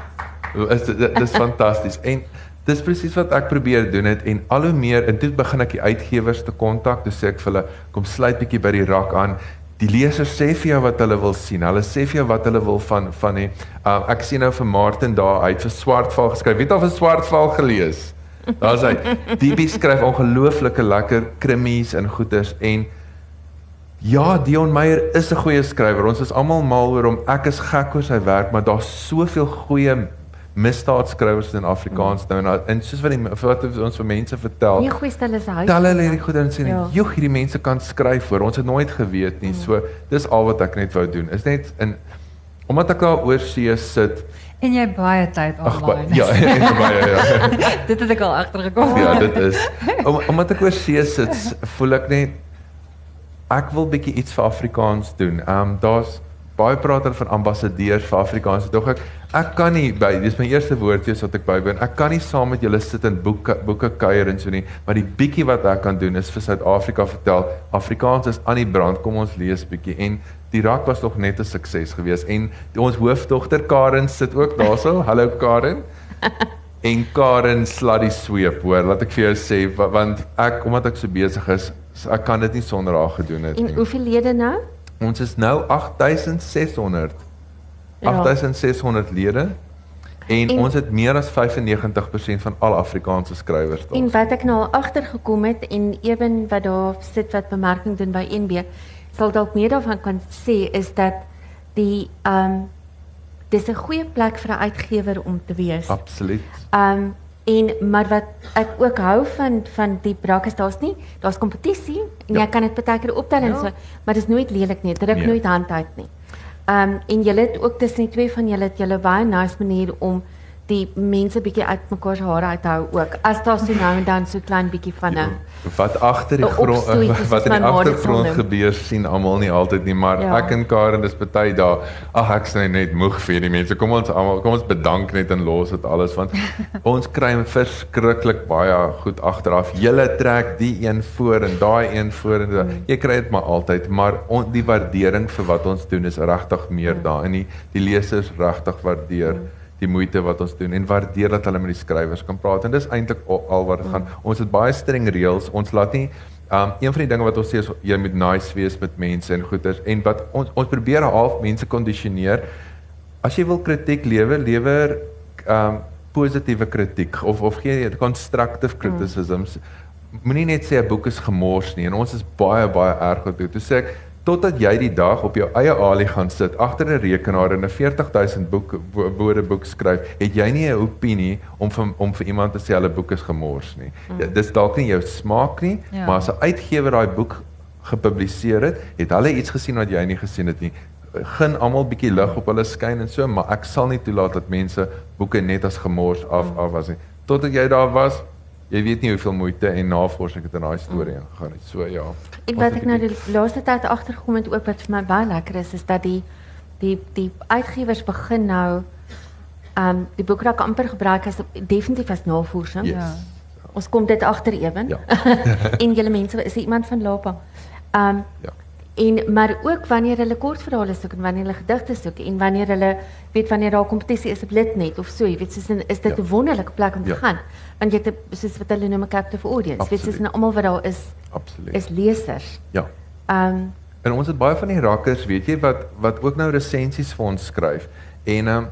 Is dit dis fantasties. En dis presies wat ek probeer doen het en al hoe meer en toe begin ek die uitgewers te kontak. Toe sê ek vir hulle kom sluit bietjie by die rak aan. die lesers sê vir jou wat hulle wil sien. Hulle sê vir jou wat hulle wil van van die uh, ek sien nou vir Martin daar uit vir Swartval geskryf. Weet of 'n Swartval gelees? Daar's hy. DB skryf ongelooflike lekker krimmies en goeters en ja, Dion Meyer is 'n goeie skrywer. Ons is almal mal oor hom. Ek is gek oor sy werk, maar daar's soveel goeie misdaadskrywers in Afrikaans nou en en soos wat die wat ons vir mense vertel. Nie goeie stel is hy. Tel hulle hierdie goed in sien. Ja. Joh, hierdie mense kan skryf voor. Ons het nooit geweet nie. So dis al wat ek net wou doen. Is net in omdat ek daar oor see sit en jy baie tyd online. Ag ja, en baie ja. dit het ek al agtergekom. Ja, dit is om, omdat ek oor see sit, voel ek net ek wil bietjie iets vir Afrikaans doen. Ehm um, daar's baie praat hulle van ambassadeurs vir Afrikaans. Dog ek ek kan nie by dis my eerste woordjies wat ek bywoon. Ek kan nie saam met julle sit en boeke boeke kuier en so nie, maar die bietjie wat ek kan doen is vir Suid-Afrika vertel. Afrikaans is aan die brand. Kom ons lees bietjie en die rak was nog net 'n sukses geweest en die, ons hoofdogter Karen sit ook daarso. Hallo Karen. En Karen slat die sweep hoor. Laat ek vir jou sê want ek omdat ek so besig is, ek kan dit nie sonder haar gedoen het nie. En hoeveel lede nou? Ons is nou 8600. Ja. 8600 lede. En, en ons het meer as 95% van al Afrikaanse skrywers daar. En wat ek nou agtergekom het en ewen wat daar sit wat bemerking doen by NB, sal dalk meer daarvan kan sê is dat die ehm um, dis 'n goeie plek vir 'n uitgewer om te wees. Absoluut. Ehm um, En maar wat ek ook hou van van die brak is daar's nie, daar's kompetisie en ja. jy kan dit baie keer optel en ja. so, maar dit is nooit lelik nie. Dit druk nee. nooit hand uit nie. Ehm um, en julle het ook tussen die twee van julle het julle baie nice manier om die mense bietjie uit mekaar se hare uit hou ook. As daar so nou en dan so klein bietjie van 'n wat agter die grond wat in die agtergrond gebeur sien almal nie altyd nie, maar ja. ek en Karen dis baie daar. Ag ek sê net moeg vir die mense. Kom ons almal kom ons bedank net en los dit alles want ons kry verskriklik baie goed agteraf. Julle trek die een voor en daai een voor en mm. jy kry dit maar altyd, maar on, die waardering vir wat ons doen is regtig meer mm. daar en die die lesers regtig waardeer. Mm die moeite wat ons doen en waardeer dat hulle met die skrywers kan praat en dis eintlik al, al wat dit gaan. Ons het baie streng reëls. Ons laat nie um een van die dinge wat ons sê is jy moet nice wees met mense en goeders en wat ons ons probeer half mense kondisioneer. As jy wil kritiek lewer, lewer um positiewe kritiek of of gee constructive criticisms. Moenie net sê 'n boek is gemors nie en ons is baie baie erg op dit. Toe sê ek totdat jy die dag op jou eie alie gaan sit agter 'n rekenaar en 'n 40000 boek woorde boek skryf, het jy nie 'n opinie om vir, om vir iemand te sê hulle boek is gemors nie. Mm. Ja, dis dalk nie jou smaak nie, ja. maar as 'n uitgewer daai boek gepubliseer het, het hulle iets gesien wat jy nie gesien het nie. Gen almal bietjie lig op hulle skyn en so, maar ek sal nie toelaat dat mense boeke net as gemors af mm. af was nie. Totdat jy daar was, jy weet nie hoeveel moeite en navorsing het in daai storie mm. ingegaan nie. So ja. En wat ek nou die laaste tyd agtergekom het ook wat vir my baie lekker is, is dat die die die uitgewers begin nou ehm um, die boekrak amper gebruik as definitief as navorsing. Yes. Ja. Ons kom dit agter ewen. Ja. en julle mense is iemand van Lapa. Ehm um, ja. En maar ook wanneer hulle kortverhale soek en wanneer hulle gedigte soek en wanneer hulle weet wanneer daar kompetisie is op Litnet of so, jy weet, soos in, is dit 'n ja. wonderlike plek om te ja. gaan. Want jy het soos wat hulle noem 'n captive audience. Weet soos almal wat daar is. Absoluut. Is lesers. Ja. Ehm um, en ons het baie van die rakkers, weet jy, wat wat ook nou resensies vir ons skryf. En ehm um,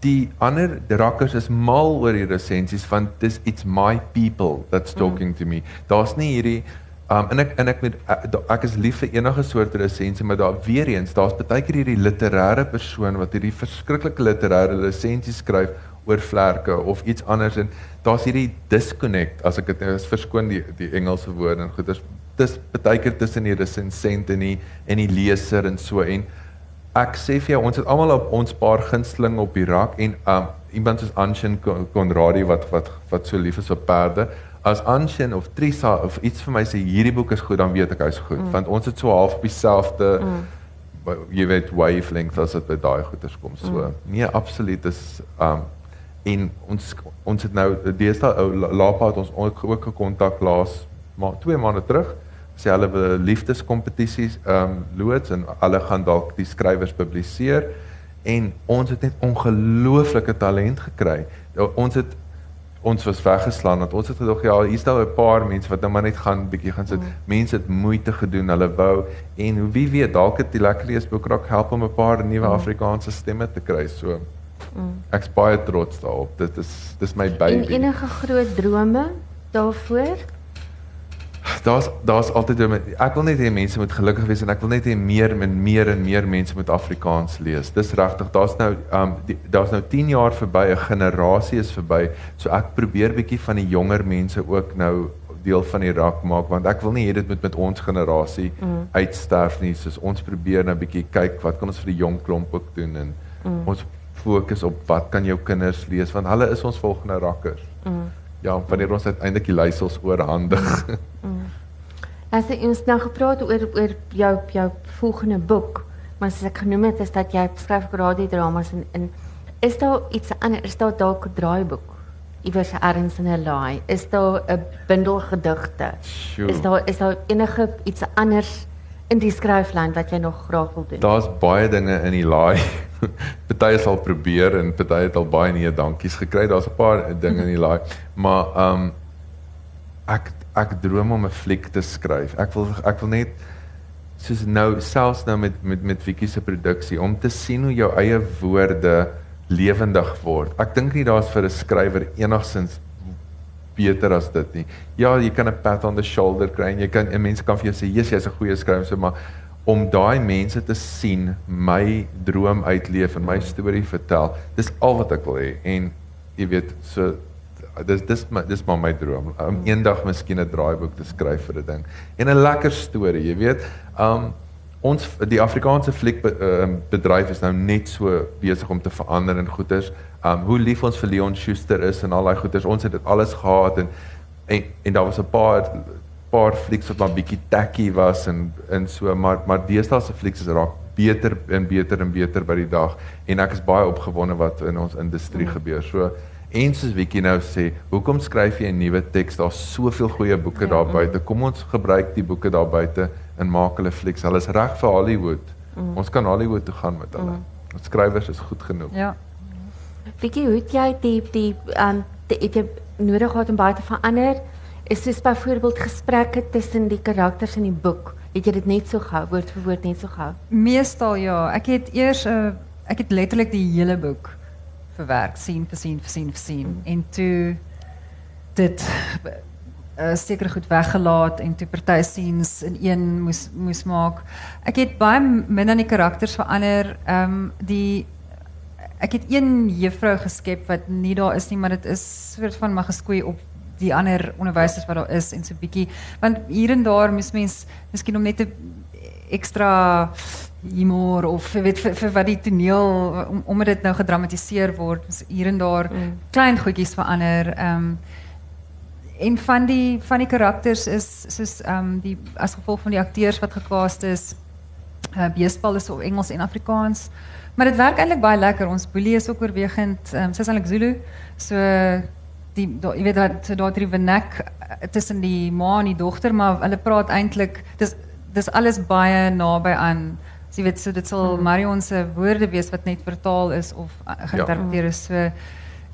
die ander rakkers is mal oor die resensies want dis it's my people that's mm. talking mm. to me. Daar's nie hierdie Um en ek en ek met ek, ek is lief vir enige soort resensie, maar daar weer eens, daar's baie keer hierdie literêre persoon wat hierdie verskriklike literêre resensie skryf oor vlerke of iets anders en daar's hierdie disconnect as ek dit nou is verskoon die die Engelse woord en goeders dis baie keer tussen die resensent en die en die leser en so en ek sê vir jou ons het almal op ons paar gunsteling op die rak en um iemand soos Anshin Konradi wat wat wat so lief is vir perde as Anshin of Trisa of iets vir my sê hierdie boek is goed dan weet ek hy's goed mm. want ons het so half op dieselfde mm. jy weet wavelength as dit by daai goeters kom so mm. nee absoluut is um en ons ons het nou deesdae ou Lapa het ons ook gekontak laas maar twee maande terug sê hulle wil liefdeskompetisies um loods en hulle gaan dalk die skrywers publiseer en ons het net ongelooflike talent gekry ons het ons was weggeslaan dat ons het gedog ja, hier's daar 'n paar mense wat nou maar net gaan bietjie gaan sit. Mm. Mense het moeite gedoen, hulle wou en wie weet dalk het die lekker leesboek raak help om 'n paar nuwe mm. Afrikaanse stemme te kry. So mm. ek's baie trots daarop. Dit is dis my baby. En enige groot drome daarvoor? daar's daar's altyd ek wil net hê mense moet gelukkig wees en ek wil net hê meer en meer en meer mense moet Afrikaans lees. Dis regtig. Daar's nou um daar's nou 10 jaar verby, 'n generasie is verby. So ek probeer bietjie van die jonger mense ook nou deel van die rak maak want ek wil nie hê dit moet met ons generasie mm. uitsterf nie. So ons probeer nou bietjie kyk wat kan ons vir die jong klomp ook doen en mm. ons fokus op wat kan jou kinders lees want hulle is ons volgende rakkers. Mm ja, wanneer ons uiteindelik die leiersels oorhandig. Mm. As jy ons nou gepraat oor oor jou jou volgende boek, maar soos ek genoem het is dat jy skryf radiodramas en in is daar iets anders, is daar dalk 'n draaiboek? Iewers ergens in 'n laai, is daar 'n bundel gedigte? Sure. Is daar is daar enige iets anders in die skryflyn wat jy nog graag wil doen? Daar's baie dinge in die laai. party sal probeer en party het al baie nee dankies gekry. Daar's 'n paar dinge in die laai, maar ehm um, ek ek droom om 'n fliek te skryf. Ek wil ek wil net soos nou selfs nou met met met Vicky se produksie om te sien hoe jou eie woorde lewendig word. Ek dink nie daar's vir 'n skrywer enigsins beter as dit nie. Ja, jy kan 'n pat on the shoulder kry en jy kan en mense kan vir jou sê, "Jesus, jy's 'n goeie skrywer," maar om daai mense te sien my droom uitleef en my storie vertel. Dis al wat ek wil hê en jy weet so dis dis my dis maar my droom om eendag miskien 'n draaiboek te skryf vir 'n ding en 'n lekker storie, jy weet. Um ons die Afrikaanse fliek be, uh, bedryf is nou net so besig om te verander en goeders. Um hoe lief ons vir Leon Schuster is en al daai goeders. Ons het dit alles gehad en en, en daar was 'n paar paar flieks wat maar bietjie tacky was en en so maar maar deesdae se flieks is raak beter en beter en beter by die dag en ek is baie opgewonde wat in ons industrie mm. gebeur. So en soos Wiekie nou sê, hoekom skryf jy 'n nuwe teks? Daar's soveel goeie boeke ja, daar buite. Kom ons gebruik die boeke daar buite en maak hulle flieks. Hulle is reg vir Hollywood. Mm. Ons kan Hollywood toe gaan met hulle. Mm. Ons skrywers is goed genoeg. Ja. Wiekie, hoe het jy die die um die, het jy nodig gehad om baie te verander? Is dit byvoorbeeld gesprekke tussen die karakters in die boek? Het jy dit net so gehou, woord vir woord net so gehou? Meestal ja. Ek het eers 'n uh, ek het letterlik die hele boek verwerk, sien vir sien vir sien vir sien mm. en toe dit uh, seker goed weggelaat en toe party scenes in een moes moes maak. Ek het baie min aan die karakters verander. Ehm um, die ek het een juffrou geskep wat nie daar is nie, maar dit is soort van maar geskoei op die ander onderwysers wat daar is en so bietjie. Want hier en daar mis mens miskien om net 'n ekstra humor of weet vir, vir wat die toneel om omdat dit nou gedramatiseer word hier en daar mm. klein goedjies verander. Ehm um, en van die van die karakters is soos ehm um, die as gevolg van die akteurs wat gecast is uh, is op Engels en Afrikaans. Maar dit werk eintlik baie lekker. Ons boelie is ook oorwegend um, sy is eintlik Zulu. So die jy weet dat daar drie vernek eh, tussen die ma en die dogter, maar hulle praat eintlik dis dis alles baie naby aan jy weet so dit sal mm. Marion se woorde wees wat net vertaal is of geïnterpreteer is so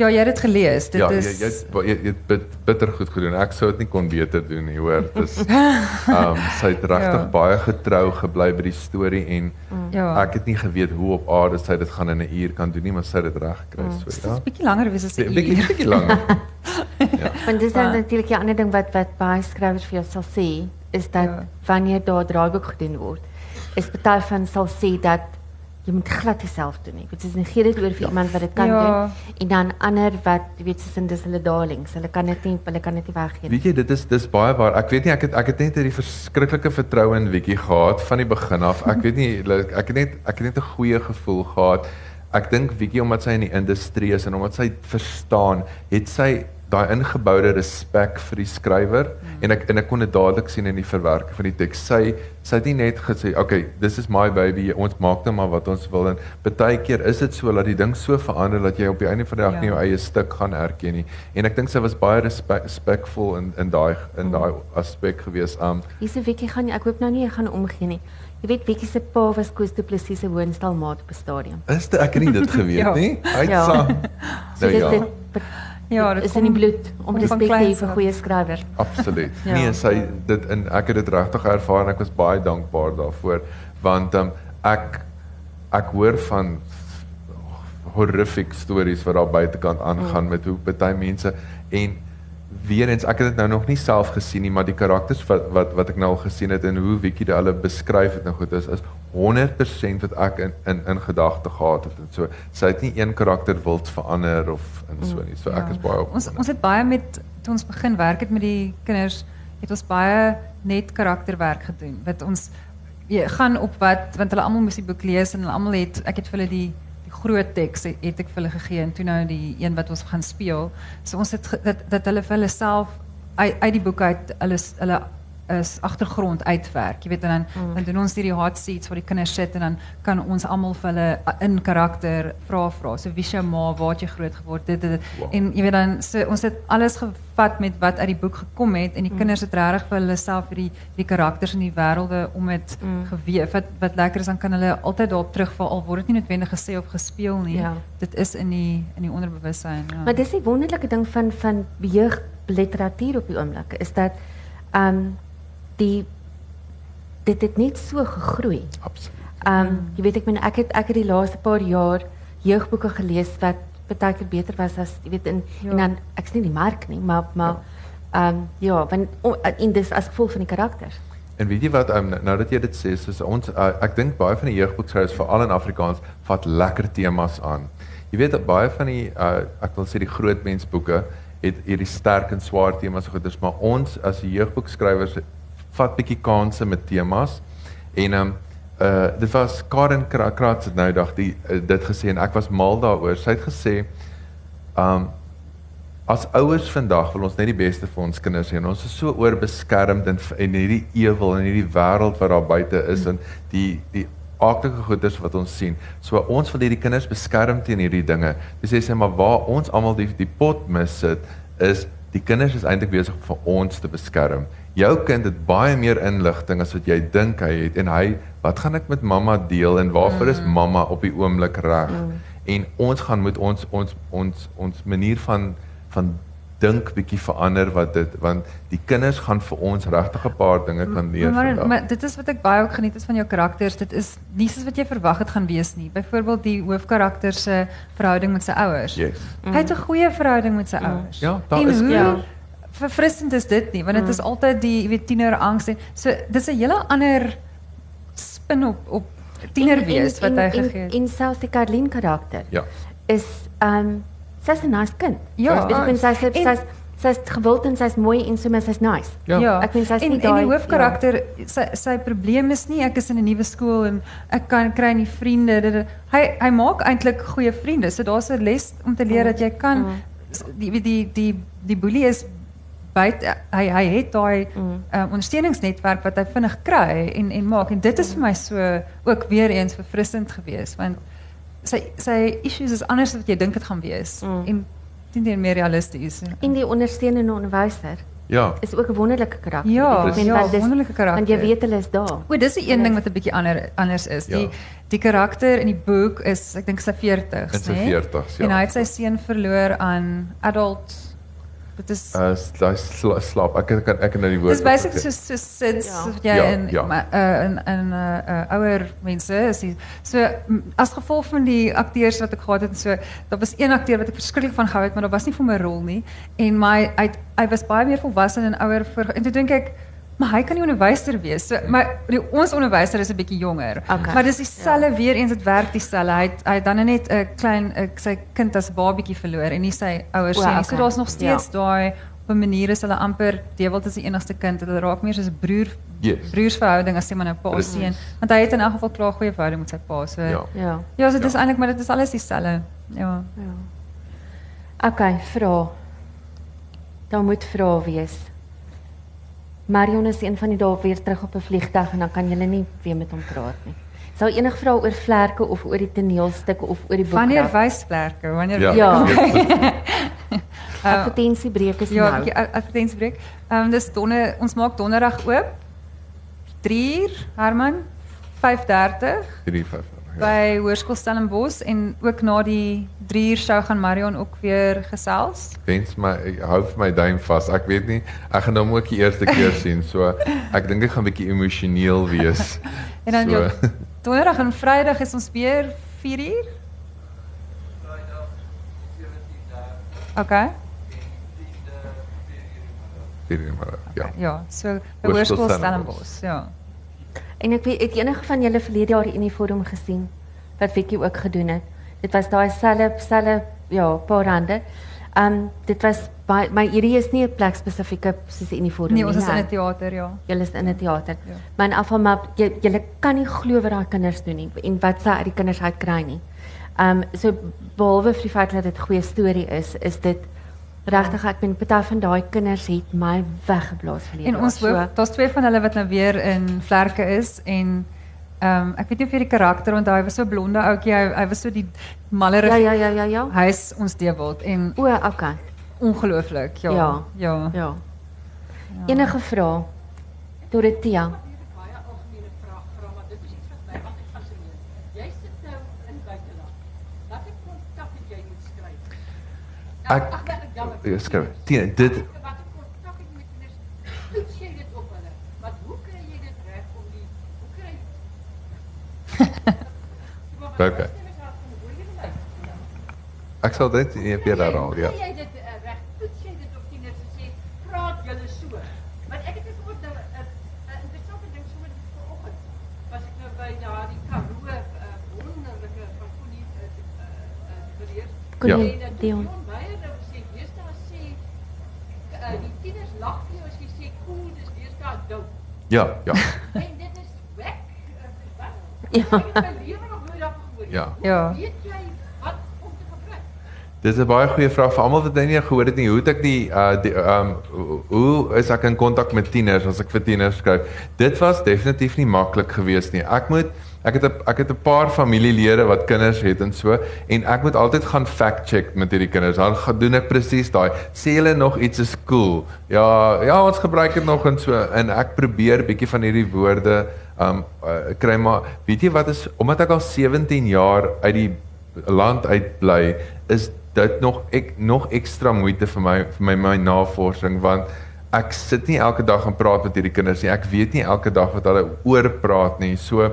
Ja, jy het dit gelees. Dit ja, is jy jy jy het bit, bitter goed gedoen. Ek sou dit nie kon beter doen nie, hoor. Dis ehm um, sy het regtig ja. baie getrou gebly by die storie en mm. ja. ek het nie geweet hoe op aarde sy dit gaan in 'n uur kan doen nie, maar sy het dit reg gekry, mm. so ja. Dit is 'n bietjie langer wees as 'n uur. Bietjie bietjie langer. ja. Want dis dan natuurlik 'n ander ding wat wat baie skrywers vir jou sal sê, is dat ja. wanneer daar draaiboek gedoen word, is baie van sal sê dat jy moet glad jouself doen nie. Dit is nie gee dit oor vir ja. iemand wat dit kan ja. doen en dan ander wat jy weet soos in dis hulle darlings. Hulle kan dit nie hulle kan dit nie weggee nie. Weet jy dit is dis baie waar. Ek weet nie ek het ek het net hierdie verskriklike vertroue in Wiekie gehad van die begin af. Ek weet nie ek het net ek het net 'n goeie gevoel gehad. Ek dink Wiekie omdat sy in die industrie is en omdat sy verstaan, het sy daai ingeboude respek vir die skrywer mm. en ek en ek kon dit dadelik sien in die verwerking van die teks. Sy sy het nie net gesê, "Oké, okay, this is my baby, ons maak net maar wat ons wil." En baie keer is dit so dat die ding so verander dat jy op die einde van die dag ja. nie jou eie stuk gaan erken nie. En ek dink sy was baie respek, respectful in in daai in mm. daai aspek gewees. Um Hierse Wikkie gaan ek hoop nou nie gaan omgee nie. Jy weet Wikkie se pa was Koos de Plessis se woonstalmaat op die stadion. Is dit ek het nie dit geweet ja. nie. Het ja. sa. Nou ja. Dit, Ja, dit is in die bloed om respek te hê vir goeie skrywer. Absoluut. ja. Nee, sy dit en ek het dit regtig ervaar en ek was baie dankbaar daarvoor want um, ek ek hoor van horrific stories wat daar buitekant aangaan mm. met hoe baie mense en weer eens ek het dit nou nog nie self gesien nie maar die karakters wat wat wat ek nou al gesien het en hoe Wiki dit hulle beskryf het nou goed is is 100% wat ek in in in gedagte gehad het en so sy het nie een karakter wild verander of in so nie so ek ja. is baie op ons ons het baie met toe ons begin werk het met die kinders het ons baie net karakterwerk gedoen wat ons jy gaan op wat want hulle almal moes die boek lees en hulle almal het ek het vir hulle die die groot teks het ek vir hulle gegee en toe nou die een wat ons gaan speel. So ons het dat dat hulle vir hulle self uit, uit die boek uit hulle hulle is agtergrond uitwerk. Jy weet en dan mm. dan doen ons hierdie hot seats waar die kinders sit en dan kan ons almal vir hulle in karakter vra vra. So wie is jou ma? Waar het jy groot geword? Dit dit. Wow. En jy weet dan so ons het alles gevat met wat uit die boek gekom het en die mm. kinders het regtig vir hulle self hierdie die karakters in die wêrelde om dit mm. geweef. Wat wat lekker is dan kan hulle altyd daarop terugval al word dit nie noodwendig gesê of gespeel nie. Ja. Dit is in die in die onderbewussyn. Ja. Maar dis die wonderlike ding van van jeugliteratuur op die oomblik is dat ehm um, die dit het net so gegroei. Absoluut. Ehm um, jy weet ek meen ek het ek het die laaste paar jaar jeugboeke gelees wat baie keer beter was as jy weet in ja. en dan ek's nie die mark nie, maar maar ehm um, ja, want in dis as gevolg van die karakters. En weet jy wat um, nou dat jy dit sê, soos ons uh, ek dink baie van die jeugboekskrywers veral in Afrikaans vat lekker temas aan. Jy weet dat baie van die uh, ek wil sê die groot mensboeke het hierdie sterk en swaar temas goeders, maar ons as jeugboekskrywers vat bietjie kansse met temas. En ehm um, uh dit was Karen Kratz het nou dag die uh, dit gesê en ek was mal daaroor. Sy het gesê um, as ouers vandag wil ons net die beste vir ons kinders hê en ons is so oorbeskermd in in hierdie ewel en hierdie wêreld wat daar buite is en die die aardige goeders wat ons sien. So ons wil hierdie kinders beskerm teen hierdie dinge. Dis sê sy maar waar ons almal die die pot mis sit is die kinders is eintlik besig vir ons te beskerm jou kind het baie meer inligting as wat jy dink hy het en hy wat gaan ek met mamma deel en waarvoor is mm. mamma op die oomblik reg mm. en ons gaan moet ons ons ons ons manier van van dink bietjie verander wat dit want die kinders gaan vir ons regtig 'n paar dinge kan leer maar, maar, maar dit is wat ek baie ook geniet is van jou karakters dit is nie soos wat jy verwag het gaan wees nie byvoorbeeld die hoofkarakter se verhouding met sy ouers yes. mm. hy het 'n goeie verhouding met sy mm. ouers ja daar is hoe, ja verfrissend is dit nie want dit is mm. altyd die jy weet tiener angs en so dis 'n hele ander spin op op tiener wees wat hy gegee het. In selfs die karakter. Ja. Is ehm um, sy's 'n nice kind. Ja, ek bedoel sy's sy's sy's gewild en sy's mooi en so maar sy's nice. Ja. ja. Ek meen sy's nie daai En die hoofkarakter ja. sy sy probleem is nie ek is in 'n nuwe skool en ek kan kry nie vriende. Dit, hy hy maak eintlik goeie vriende. So daar's 'n les om te leer mm. dat jy kan mm. die die die die boelie is buite hy hy het daai mm. uh, ondersteuningsnetwerk wat hy vinnig kry en en maak en dit is vir my so ook weer eens verfrissend geweest want sy sy issues is anders as wat jy dink dit gaan wees mm. en dit is meer realisties. In die ondersteunende onderwyser. Ja. Is ook 'n wonderlike karakter. Ja, ek meen ja, dis wonderlike karakter. Want jy weet hulle is daar. O, dis 'n een ding wat 'n bietjie ander anders is. Ja. Die die karakter in die boek is ek dink sy 40s, né? Nee? 40s, ja. En hy het sy seun verloor aan adult Dit is uh daai sla, slaap. Ek kan ek kan nou die woord. Dis basically so so sits ja. jy ja, in ja. uh in in uh, uh ouer mense is die, so as gevolg van die akteurs wat ek gehad het en so daar was een akteur wat ek verskriklik van gehou het maar daar was nie vir my rol nie en my hy hy was baie meer volwasse en ouer vir en toe dink ek Maar hy kan nie onderwyser wees. So maar die, ons onderwyser is 'n bietjie jonger. Okay. Maar dis dieselfde ja. weer eens dit werk dieselfde. Hy het, hy het dan net 'n klein ek, sy kind as babietjie verloor en nie sy ouers nie. Okay. So daar's nog steeds ja. daai op 'n manier is hulle amper Dewald is die enigste kind. Hulle raak meer soos 'n broer yes. broersverhouding as jy maar nou pa sien. Want hy het in elk geval klaar goeie verhouding met sy pa. So ja. Ja, ja so dit is ja. eintlik maar dit is alles dieselfde. Ja. Ja. Okay, vra. Daar moet vra wees. Marion is een van die dae weer terug op 'n vliegtuig en dan kan jy nie weer met hom praat nie. Sou enig vra oor vlerke of oor die toneelstukke of oor die boek? Wanneer wys vlerke? Wanneer Ja. ja. Advertensiebreek is ja, nou. Ja, advertensiebreek. Ehm um, dis donder ons maak donderdag oop. 3 uur, Herman. 5:30. 3:05. by Hoërskool Stellenbosch en ook na die 3 uur show gaan Marion ook weer gesels. Wens my hou vir my duim vas. Ek weet nie, ek gaan hom ook die eerste keer sien. So ek dink ek gaan 'n bietjie emosioneel wees. En dan so. jou donderdag en Vrydag is ons weer 4 uur. Okay. Hierdie maar ja. Ja, so by Hoërskool. Stellenbosch, ja. En ek weet het enige van julle verlede jaar die uniform gesien wat Vicky ook gedoen het. Dit was daai selfe selfe ja, paar rande. Um dit was baie maar hierdie is nie 'n plek spesifieke soos die uniform Nee, ons is in né? 'n teater, ja. Julle is in 'n teater. Ja. Maar in afval maar jy julle kan nie glo wat daai kinders doen nie en wat sy uit die kinders uit kry nie. Um so behalwe vir die feit dat dit goeie storie is, is dit regtig ek ben party van daai kinders het my weggeblaas verlede En ons hoop daar's twee van hulle wat nou weer in vlerke is en ehm um, ek weet nie of jy die karakter onthou, hy was so blonde ouetjie, hy, hy was so die mallerige. Ja ja ja ja ja. Hy is ons deewald en O, okay. ongelooflik, ja. Ja. Ja. Ja. Enige vrae? Dorothea. baie algemene vraag vra, maar dit is iets wat my altyd fascineer. Jy sit nou met skryf? Ek ek ja, skryf. Tina, dit Watter kontak het jy met kinders? Toets jy dit op hulle? Maar hoe kry jy dit reg om die hoe kry Okay. ek sal dit nie weer herhaal, ja. Jy dit reg? Toets jy dit op kinders en sê praat julle so? Want ek het gehoor dat 'n 'n interessante ding sommer vanoggend was ek nou by daardie Karoo uh, wonderlike van uh, beheer. Dat Dion. Dion Meyer nou sê, deesdae sê uh, die tieners lag vir jou as jy sê cool, dis deesdae dope. Ja, ja. En dit is weg. Uh, wat? Ja. Ek het my lewe nog nooit daarvan gehoor. nie. Ja. Hoe Ja. Weet jy wat om te gebruik? Dis 'n baie goeie vraag vir almal wat nou nie gehoor het nie. Hoe het ek die uh die um hoe is ek in kontak met tieners as ek vir tieners skryf? Dit was definitief nie maklik geweest nie. Ek moet ek het 'n ek het 'n paar familielede wat kinders het en so en ek moet altyd gaan fact check met hierdie kinders. Dan gaan doen ek presies daai. Sê hulle nog iets is cool. Ja, ja, ons gebruik dit nog en so en ek probeer bietjie van hierdie woorde um uh, kry maar weet jy wat is omdat ek al 17 jaar uit die land uit bly is dit nog ek nog ekstra moeite vir my vir my my navorsing want ek sit nie elke dag en praat met hierdie kinders nie. Ek weet nie elke dag wat hulle oor praat nie. So,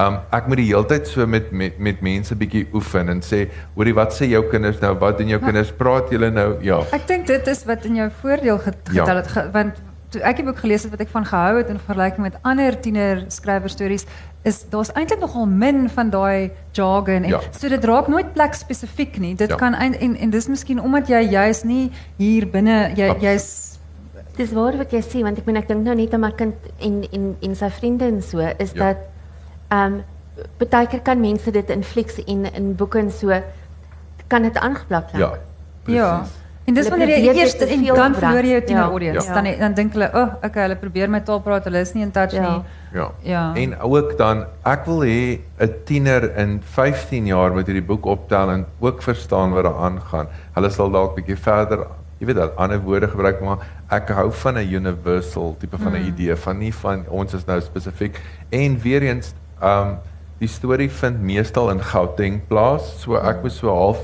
um ek moet die heeltyd so met met met mense bietjie oefen en sê, "Hoorie, wat sê jou kinders nou? Wat doen jou kinders? Praat julle nou?" Ja. Ek dink dit is wat in jou voordeel Ja. getel het ge, want toe ek die boek gelees het wat ek van gehou het in vergelyking met ander tiener skrywer stories is daar's eintlik nogal min van daai jargon en Ja. so dit raak nooit plek spesifiek nie. Dit Ja. kan ein, en en dis miskien omdat jy juis nie hier binne jy jy's Dis waar wat jy sê want ek meen ek dink nou net aan my kind en en en sy vriende en so is Ja. dat ehm um, baie keer kan mense dit in flieks en in boeke en so kan dit aangeplak raak. Ja. ja. Presies. En dis wanneer jy eers en dan verloor jy jou tiener Ja. audience. Ja. Dan dan dink hulle, "O, oh, okay, hulle probeer my taal praat, hulle is nie in touch Ja. nie." Ja. Ja. En ook dan ek wil hê 'n tiener in 15 jaar moet hierdie boek optel en ook verstaan wat daar aangaan. Hulle sal dalk bietjie verder, jy weet, al ander woorde gebruik maar ek hou van 'n universal tipe van 'n Mm. idee van nie van ons is nou spesifiek en weer eens um die storie vind meestal in Gauteng plaas. So ek was so half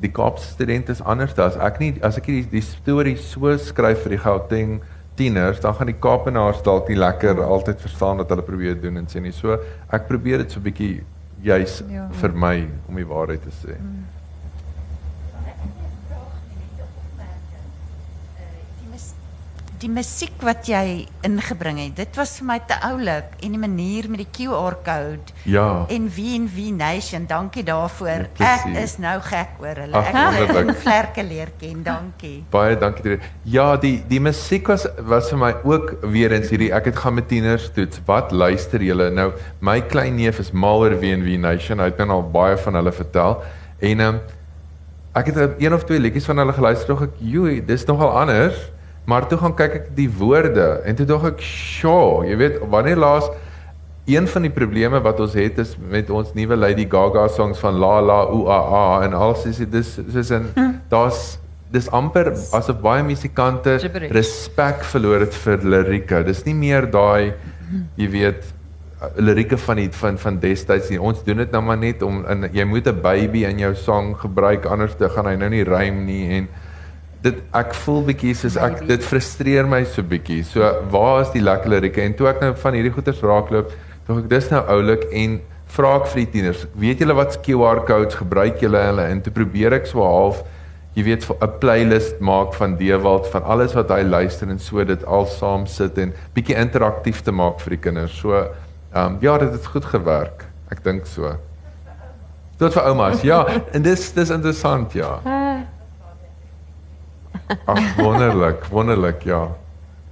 die Kaapse student is anders as ek nie as ek hierdie die storie so skryf vir die Gauteng tieners dan gaan die Kaapenaars dalk nie lekker altyd verstaan wat hulle probeer doen en sê nie so ek probeer dit so 'n bietjie juis Ja. vir my om die waarheid te sê. Die, die musiek wat jy ingebring het, dit was vir my te oulik en die manier met die QR code Ja. en V&V Nation, dankie daarvoor. Ja, ek is nou gek oor hulle. Ag, Ek het hulle vlerke leer ken, dankie. Baie dankie dit. Ja, die die musiek was was vir my ook weer eens hierdie ek het gaan met tieners toets. Wat luister julle nou? My klein neef is mal oor WNW Nation. Hy het my al baie van hulle vertel. En um, ek het een of twee liedjies van hulle geluister tog ek, "Joe, dis nogal anders." Maar toe gaan kyk ek die woorde en toe dog ek, "Sjoe, jy weet, wanneer laas een van die probleme wat ons het is met ons nuwe Lady Gaga songs van La La U A A en alles is dit dis soos in daar's dis amper asof baie musikante respek verloor het vir lirieke. Dis nie meer daai jy weet lirieke van die van van destyds nie. Ons doen dit nou maar net om in jy moet 'n baby in jou song gebruik anders te gaan hy nou nie rym nie en dit ek voel bietjie soos ek dit frustreer my so bietjie. So waar is die lekker lirieke? En toe ek nou van hierdie goeters raakloop, dink ek dis nou oulik en vra ek vir die tieners, weet julle wat QR codes gebruik julle hulle en toe probeer ek so half jy weet 'n playlist maak van Dewald van alles wat hy luister en so dit al saam sit en bietjie interaktief te maak vir die kinders. So ehm um, ja, dit het goed gewerk. Ek dink so. Tot vir oumas. Ja, en dis dis interessant, ja. Ag wonderlik, wonderlik, ja.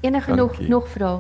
Enige nog nog vrae?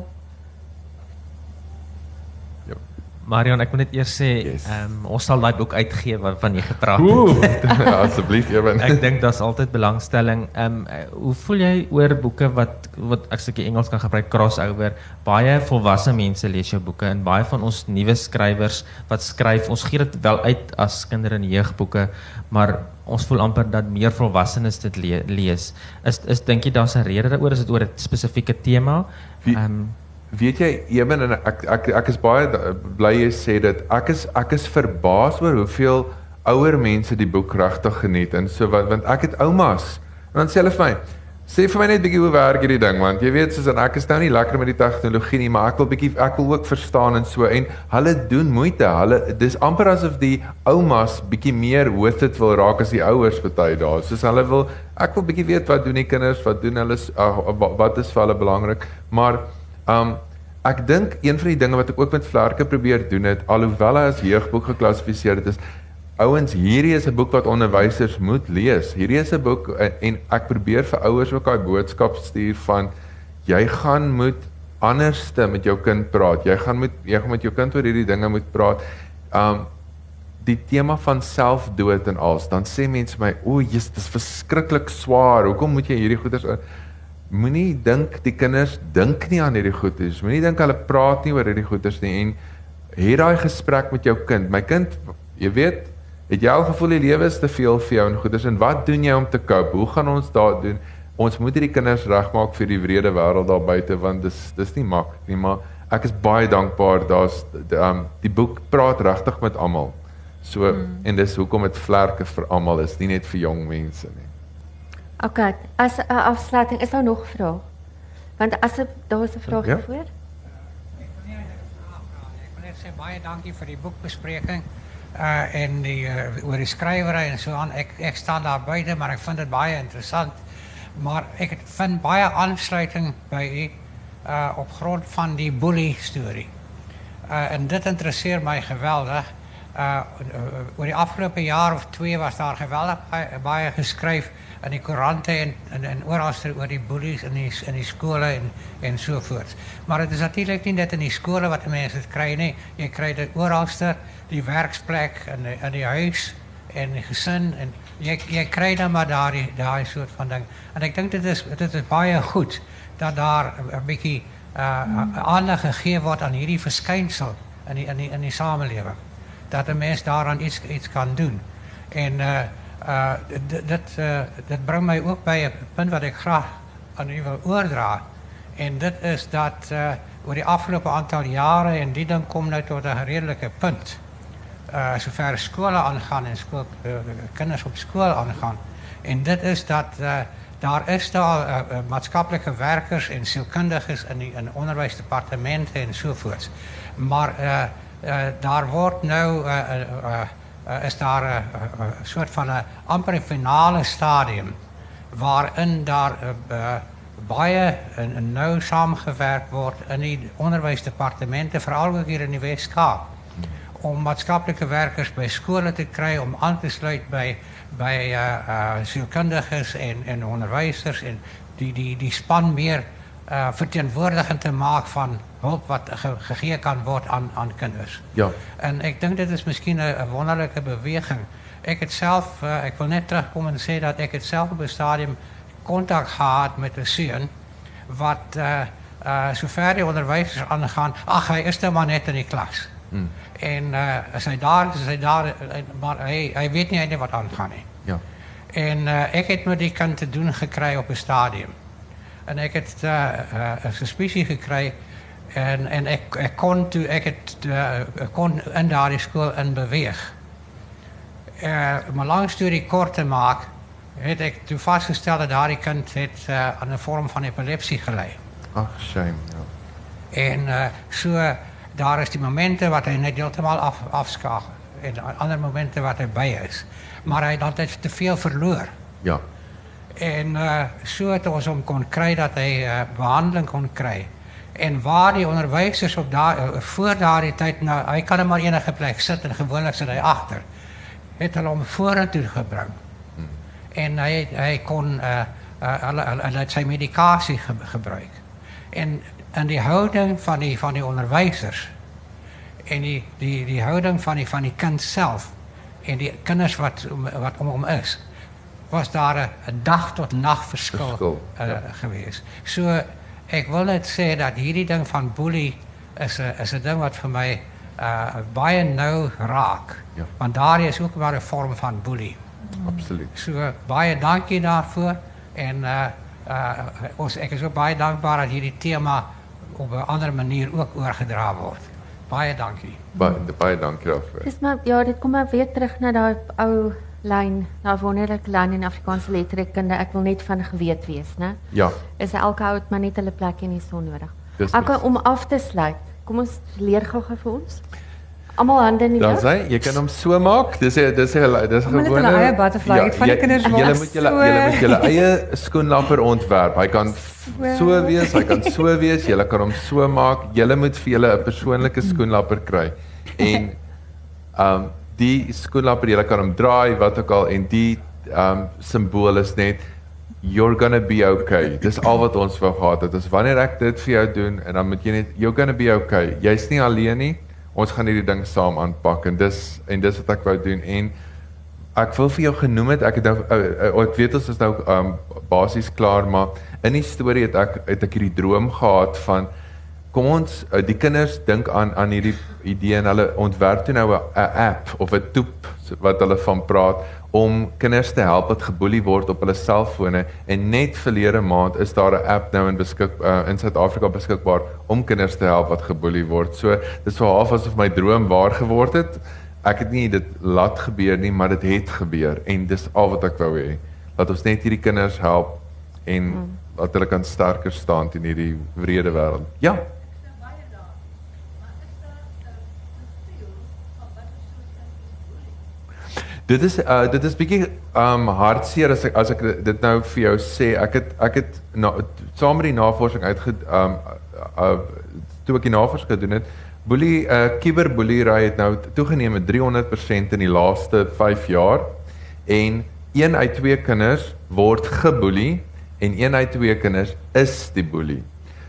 Marion, ek moet net eers sê, yes. um, ons sal daai boek uitgee waarvan jy gepraat het. Ja, asseblief ewen. ek dink daar's altyd belangstelling. Ehm um, hoe voel jy oor boeke wat wat ek stukkie Engels kan gebruik crossover? Baie volwasse mense lees jou boeke en baie van ons nuwe skrywers wat skryf, ons gee dit wel uit as kinder- en jeugboeke, maar ons voel amper dat meer volwassenes dit le lees. Is is dink jy daar's 'n rede daaroor? Is dit oor 'n spesifieke tema? Ehm um, weet jy Eben en ek ek ek is baie bly jy sê dit. Ek is ek is verbaas oor hoeveel ouer mense die boek regtig geniet en so want want ek het oumas. En dan sê hulle vir my Sê vir my net bietjie hoe werk hierdie ding want jy weet soos ek is nou nie lekker met die tegnologie nie maar ek wil bietjie ek wil ook verstaan en so en hulle doen moeite. Hulle dis amper asof die oumas bietjie meer with it wil raak as die ouers baie daar. Soos hulle wil ek wil bietjie weet wat doen die kinders, wat doen hulle uh, wat is vir hulle belangrik. Maar Um ek dink een van die dinge wat ek ook met Vlerke probeer doen het alhoewel hy as jeugboek geklassifiseer het is ouens hierdie is 'n boek wat onderwysers moet lees. Hierdie is 'n boek eh, en ek probeer vir ouers ook daai boodskap stuur van jy gaan moet anderste met jou kind praat. Jy gaan moet jy gaan met jou kind oor hierdie dinge moet praat. Um die tema van selfdood en als dan sê mense my o, jy's dis verskriklik swaar. Hoekom moet jy hierdie goeders moenie dink die kinders dink nie aan hierdie goeders. Moenie dink hulle praat nie oor hierdie goeders nie en hê daai gesprek met jou kind. My kind, jy weet, het jy al gevoel die lewe is te veel vir jou en goeders en wat doen jy om te cope? Hoe gaan ons daar doen? Ons moet hierdie kinders regmaak vir die wrede wêreld daar buite want dis dis nie maklik nie, maar ek is baie dankbaar daar's um, die boek praat regtig met almal. So mm. en dis hoekom dit vlerke vir almal is, nie net vir jong mense nie. Oké, as 'n uh, afsluiting is daar nog 'n vraag? Want as daar is 'n vraag ja? voor. Ek wil net sê baie dankie vir die boekbespreking uh en die uh, oor die skrywery en so aan. Ek ek staan daar buite, maar ek vind dit baie interessant. Maar ek vind baie aansluiting by u uh op grond van die bully storie. Uh en dit interesseer my geweldig. Uh oor die afgelope jaar of 2 was daar geweldig baie, baie geskryf in die koerante en en, en die boelies in die in die skole en en so voort. Maar dit is natuurlik nie net in die skole wat mense dit kry nie. Jy kry dit oralster, die werksplek en in die huis en die gesin en jy jy kry dan maar daai daai soort van ding. En ek dink dit is dit is baie goed dat daar 'n bietjie uh aandag gegee word aan hierdie verskynsel in die in die in die samelewing. Dat 'n mens daaraan iets iets kan doen. En uh uh dit uh dit bring my ook by 'n punt wat ek graag aan u wil oordra. En dit is dat uh oor die afgelope aantal jare en die ding kom nou tot 'n redelike punt. Uh sover skole aangaan en skool uh, kinders op skool aangaan. En dit is dat uh daar is daar uh, uh, maatskaplike werkers en sielkundiges in die in onderwysdepartemente en so voort. Maar uh uh daar word nou uh uh, uh uh, is daar 'n soort van 'n amper finale stadium waarin daar uh, uh, baie en, en nou saamgewerk word in die onderwysdepartemente veral ook hier in die Wes-Kaap om maatskaplike werkers by skole te kry om aan te sluit by by uh uh sielkundiges en en onderwysers en die die die span meer uh verteenwoordigend te maak van hulp wat ge, gegee kan word aan aan kinders. Ja. En ek dink dit is miskien 'n wonderlike beweging. Ek het self uh, ek wil net terugkom en sê dat ek het self op 'n stadium kontak gehad met 'n seun wat uh uh sover die onderwysers aangaan, ag hy is nou maar net in die klas. Hmm. En uh as hy daar is, hy daar maar hy hy weet nie eintlik wat aangaan nie. Ja. En uh ek het met die kind te doen gekry op 'n stadium. En ek het uh, uh 'n suspisie gekry En, en ik, ik kon toen ik het uh, kon in daardie school in beweeg. Uh, maar lang storie kort te maken, heb ik toen vastgesteld dat daardie kind het, uh, aan een vorm van epilepsie geleid. Ach, shame. Ja. En so, daar is die momenten wat hij net helemaal af, afskakel. En andere momenten wat hij bij is. Maar hij had te veel verloor. Ja. En so het ons om kon kry dat uh, behandeling kon kry. En waar die onderwysers op daai uh, voor daardie tyd nou hy kan maar enige plek sit en gewoonlik sit hy agter. Het hulle hom vorentoe gebring. En hy hy kon uh uh hulle hulle sy medikasie ge gebruik. En en die houding van die van die onderwysers en die die die houding van die van die kind self en die kinders wat wat om hom is was daar een dag tot nacht verschil, uh, ja. geweest. So, ik wil net zeggen dat hierdie ding van bully is een is ding wat voor mij uh, baie nauw raak. Ja. Want daar is ook maar een vorm van bully. Absoluut. So, baie dankie daarvoor. En uh, uh, ons, ek is ook baie dankbaar dat hierdie thema op een andere manier ook oorgedra wordt. Baie dankie. Baie, baie dankie daarvoor. Dis maar, ja, dit kom maar weer terug naar dat ou lyn, nou wonderlike lyn in Afrikaanse letterkunde. Ek wil net van geweet wees, né? Ja. Is elke oud maar net hulle plek in die son nodig. Ek om af te sluit. Kom ons leer gou-gou vir ons. Almal hande in die lug. Dan sê jy kan hom so maak. Dis dis dis dis gewone. Hulle eie butterfly. Ja, van die kinders maak. Julle moet julle julle moet julle eie skoenlapper ontwerp. Hy kan so wees, hy kan so wees. Julle kan hom so maak. Julle moet vir julle 'n persoonlike skoenlapper kry. En um die skoenlapper jy kan hom draai wat ook al en die um simbool is net you're going to be okay. Dis al wat ons wou gehad het. Dis wanneer ek dit vir jou doen en dan moet jy net you're going to be okay. Jy's nie alleen nie. Ons gaan hierdie ding saam aanpak en dis en dis wat ek wou doen en ek wil vir jou genoem het ek het nou uh, uh, ek weet ons is nou um basies klaar maar in die storie het ek het ek hierdie droom gehad van kom ons uh, die kinders dink aan aan hierdie idee en hulle ontwerp toe nou 'n app of 'n toep wat hulle van praat om kinders te help wat geboelie word op hulle selfone en net verlede maand is daar 'n app nou in beskik uh, in Suid-Afrika beskikbaar om kinders te help wat geboelie word. So dis so half asof my droom waar geword het. Ek het nie dit laat gebeur nie, maar dit het gebeur en dis al wat ek wou hê. Dat ons net hierdie kinders help en hmm. dat hulle kan sterker staan teen hierdie wrede wêreld. Ja. Dit is uh dit is bietjie um hartseer as ek as ek dit nou vir jou sê. Ek het ek het na, saam met die navorsing uitge um uh, toe ek die navorsing gedoen het, boelie uh kiberboelery het nou toegeneem met 300% in die laaste 5 jaar en een uit twee kinders word geboelie en een uit twee kinders is die boelie.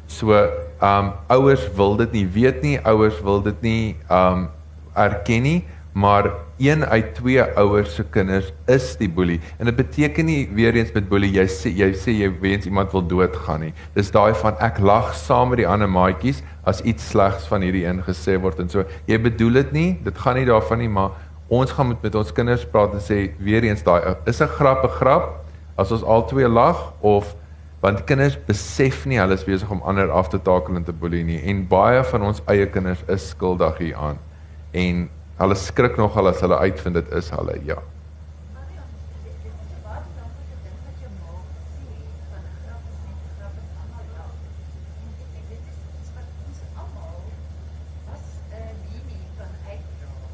So um ouers wil dit nie weet nie, ouers wil dit nie um erken nie maar een uit twee ouers se kinders is die boelie. En dit beteken nie weer eens met boelie jy sê jy sê jy wens iemand wil doodgaan nie. Dis daai van ek lag saam met die ander maatjies as iets slegs van hierdie een gesê word. En so jy bedoel dit nie dit gaan nie daarvan nie maar ons gaan met, met ons kinders praat en sê weer eens daai is 'n grap 'n grap as ons al twee lag of want kinders besef nie hulle is besig om ander af te takel en te boelie nie. En baie van ons eie kinders is skuldig hieraan. En Hulle skrik nogal as hulle uitvind dit is hulle, ja.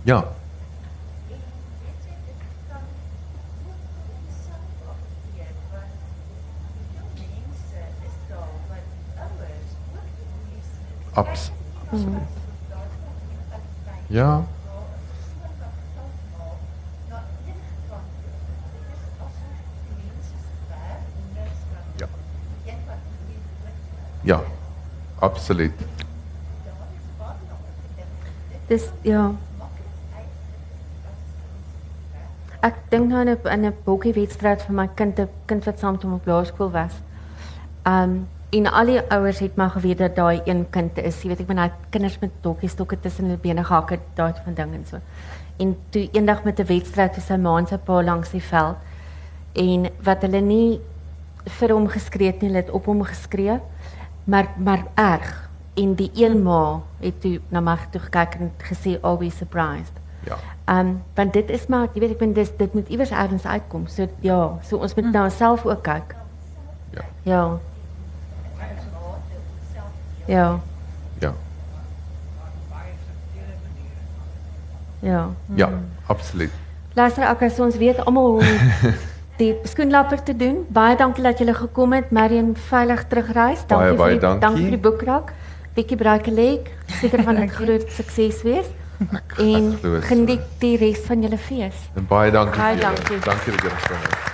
Ja. Abs. Mm. Ja. Ja, absoluut. Dis ja. Ek dink nou aan 'n aan 'n bokkiewedstryd vir my kind, 'n kind wat saam met hom op laerskool was. Um en al die ouers het maar geweet dat daai een kind is. Jy weet ek van daai kinders met dokkiestokke tussen hulle bene gehak het, daai van ding en so. En toe eendag met 'n wedstryd vir sy ma en sy pa langs die veld en wat hulle nie vir hom geskree het nie, hulle het op hom geskree maar maar erg en die ma het toe na my toe gekyk en gesê surprised. Ja. Ehm um, want dit is maar jy weet ek bedoel dis dit moet iewers ergens uitkom. So ja, so ons moet na onsself ook kyk. Ja. Ja. Ja. Ja. Ja. Ja, absoluut. Luister, okay, so ons weet almal hoe die skoenlapper te doen. Baie dankie dat julle gekom het. Marion veilig terugreis. Dankie baie vir die, dankie. dankie vir die boekrak. Vicky Braakelek, seker van 'n groot sukses wees. En geniet die res van julle fees. En baie dankie. Baie vir dankie. Dankie dat julle gekom het.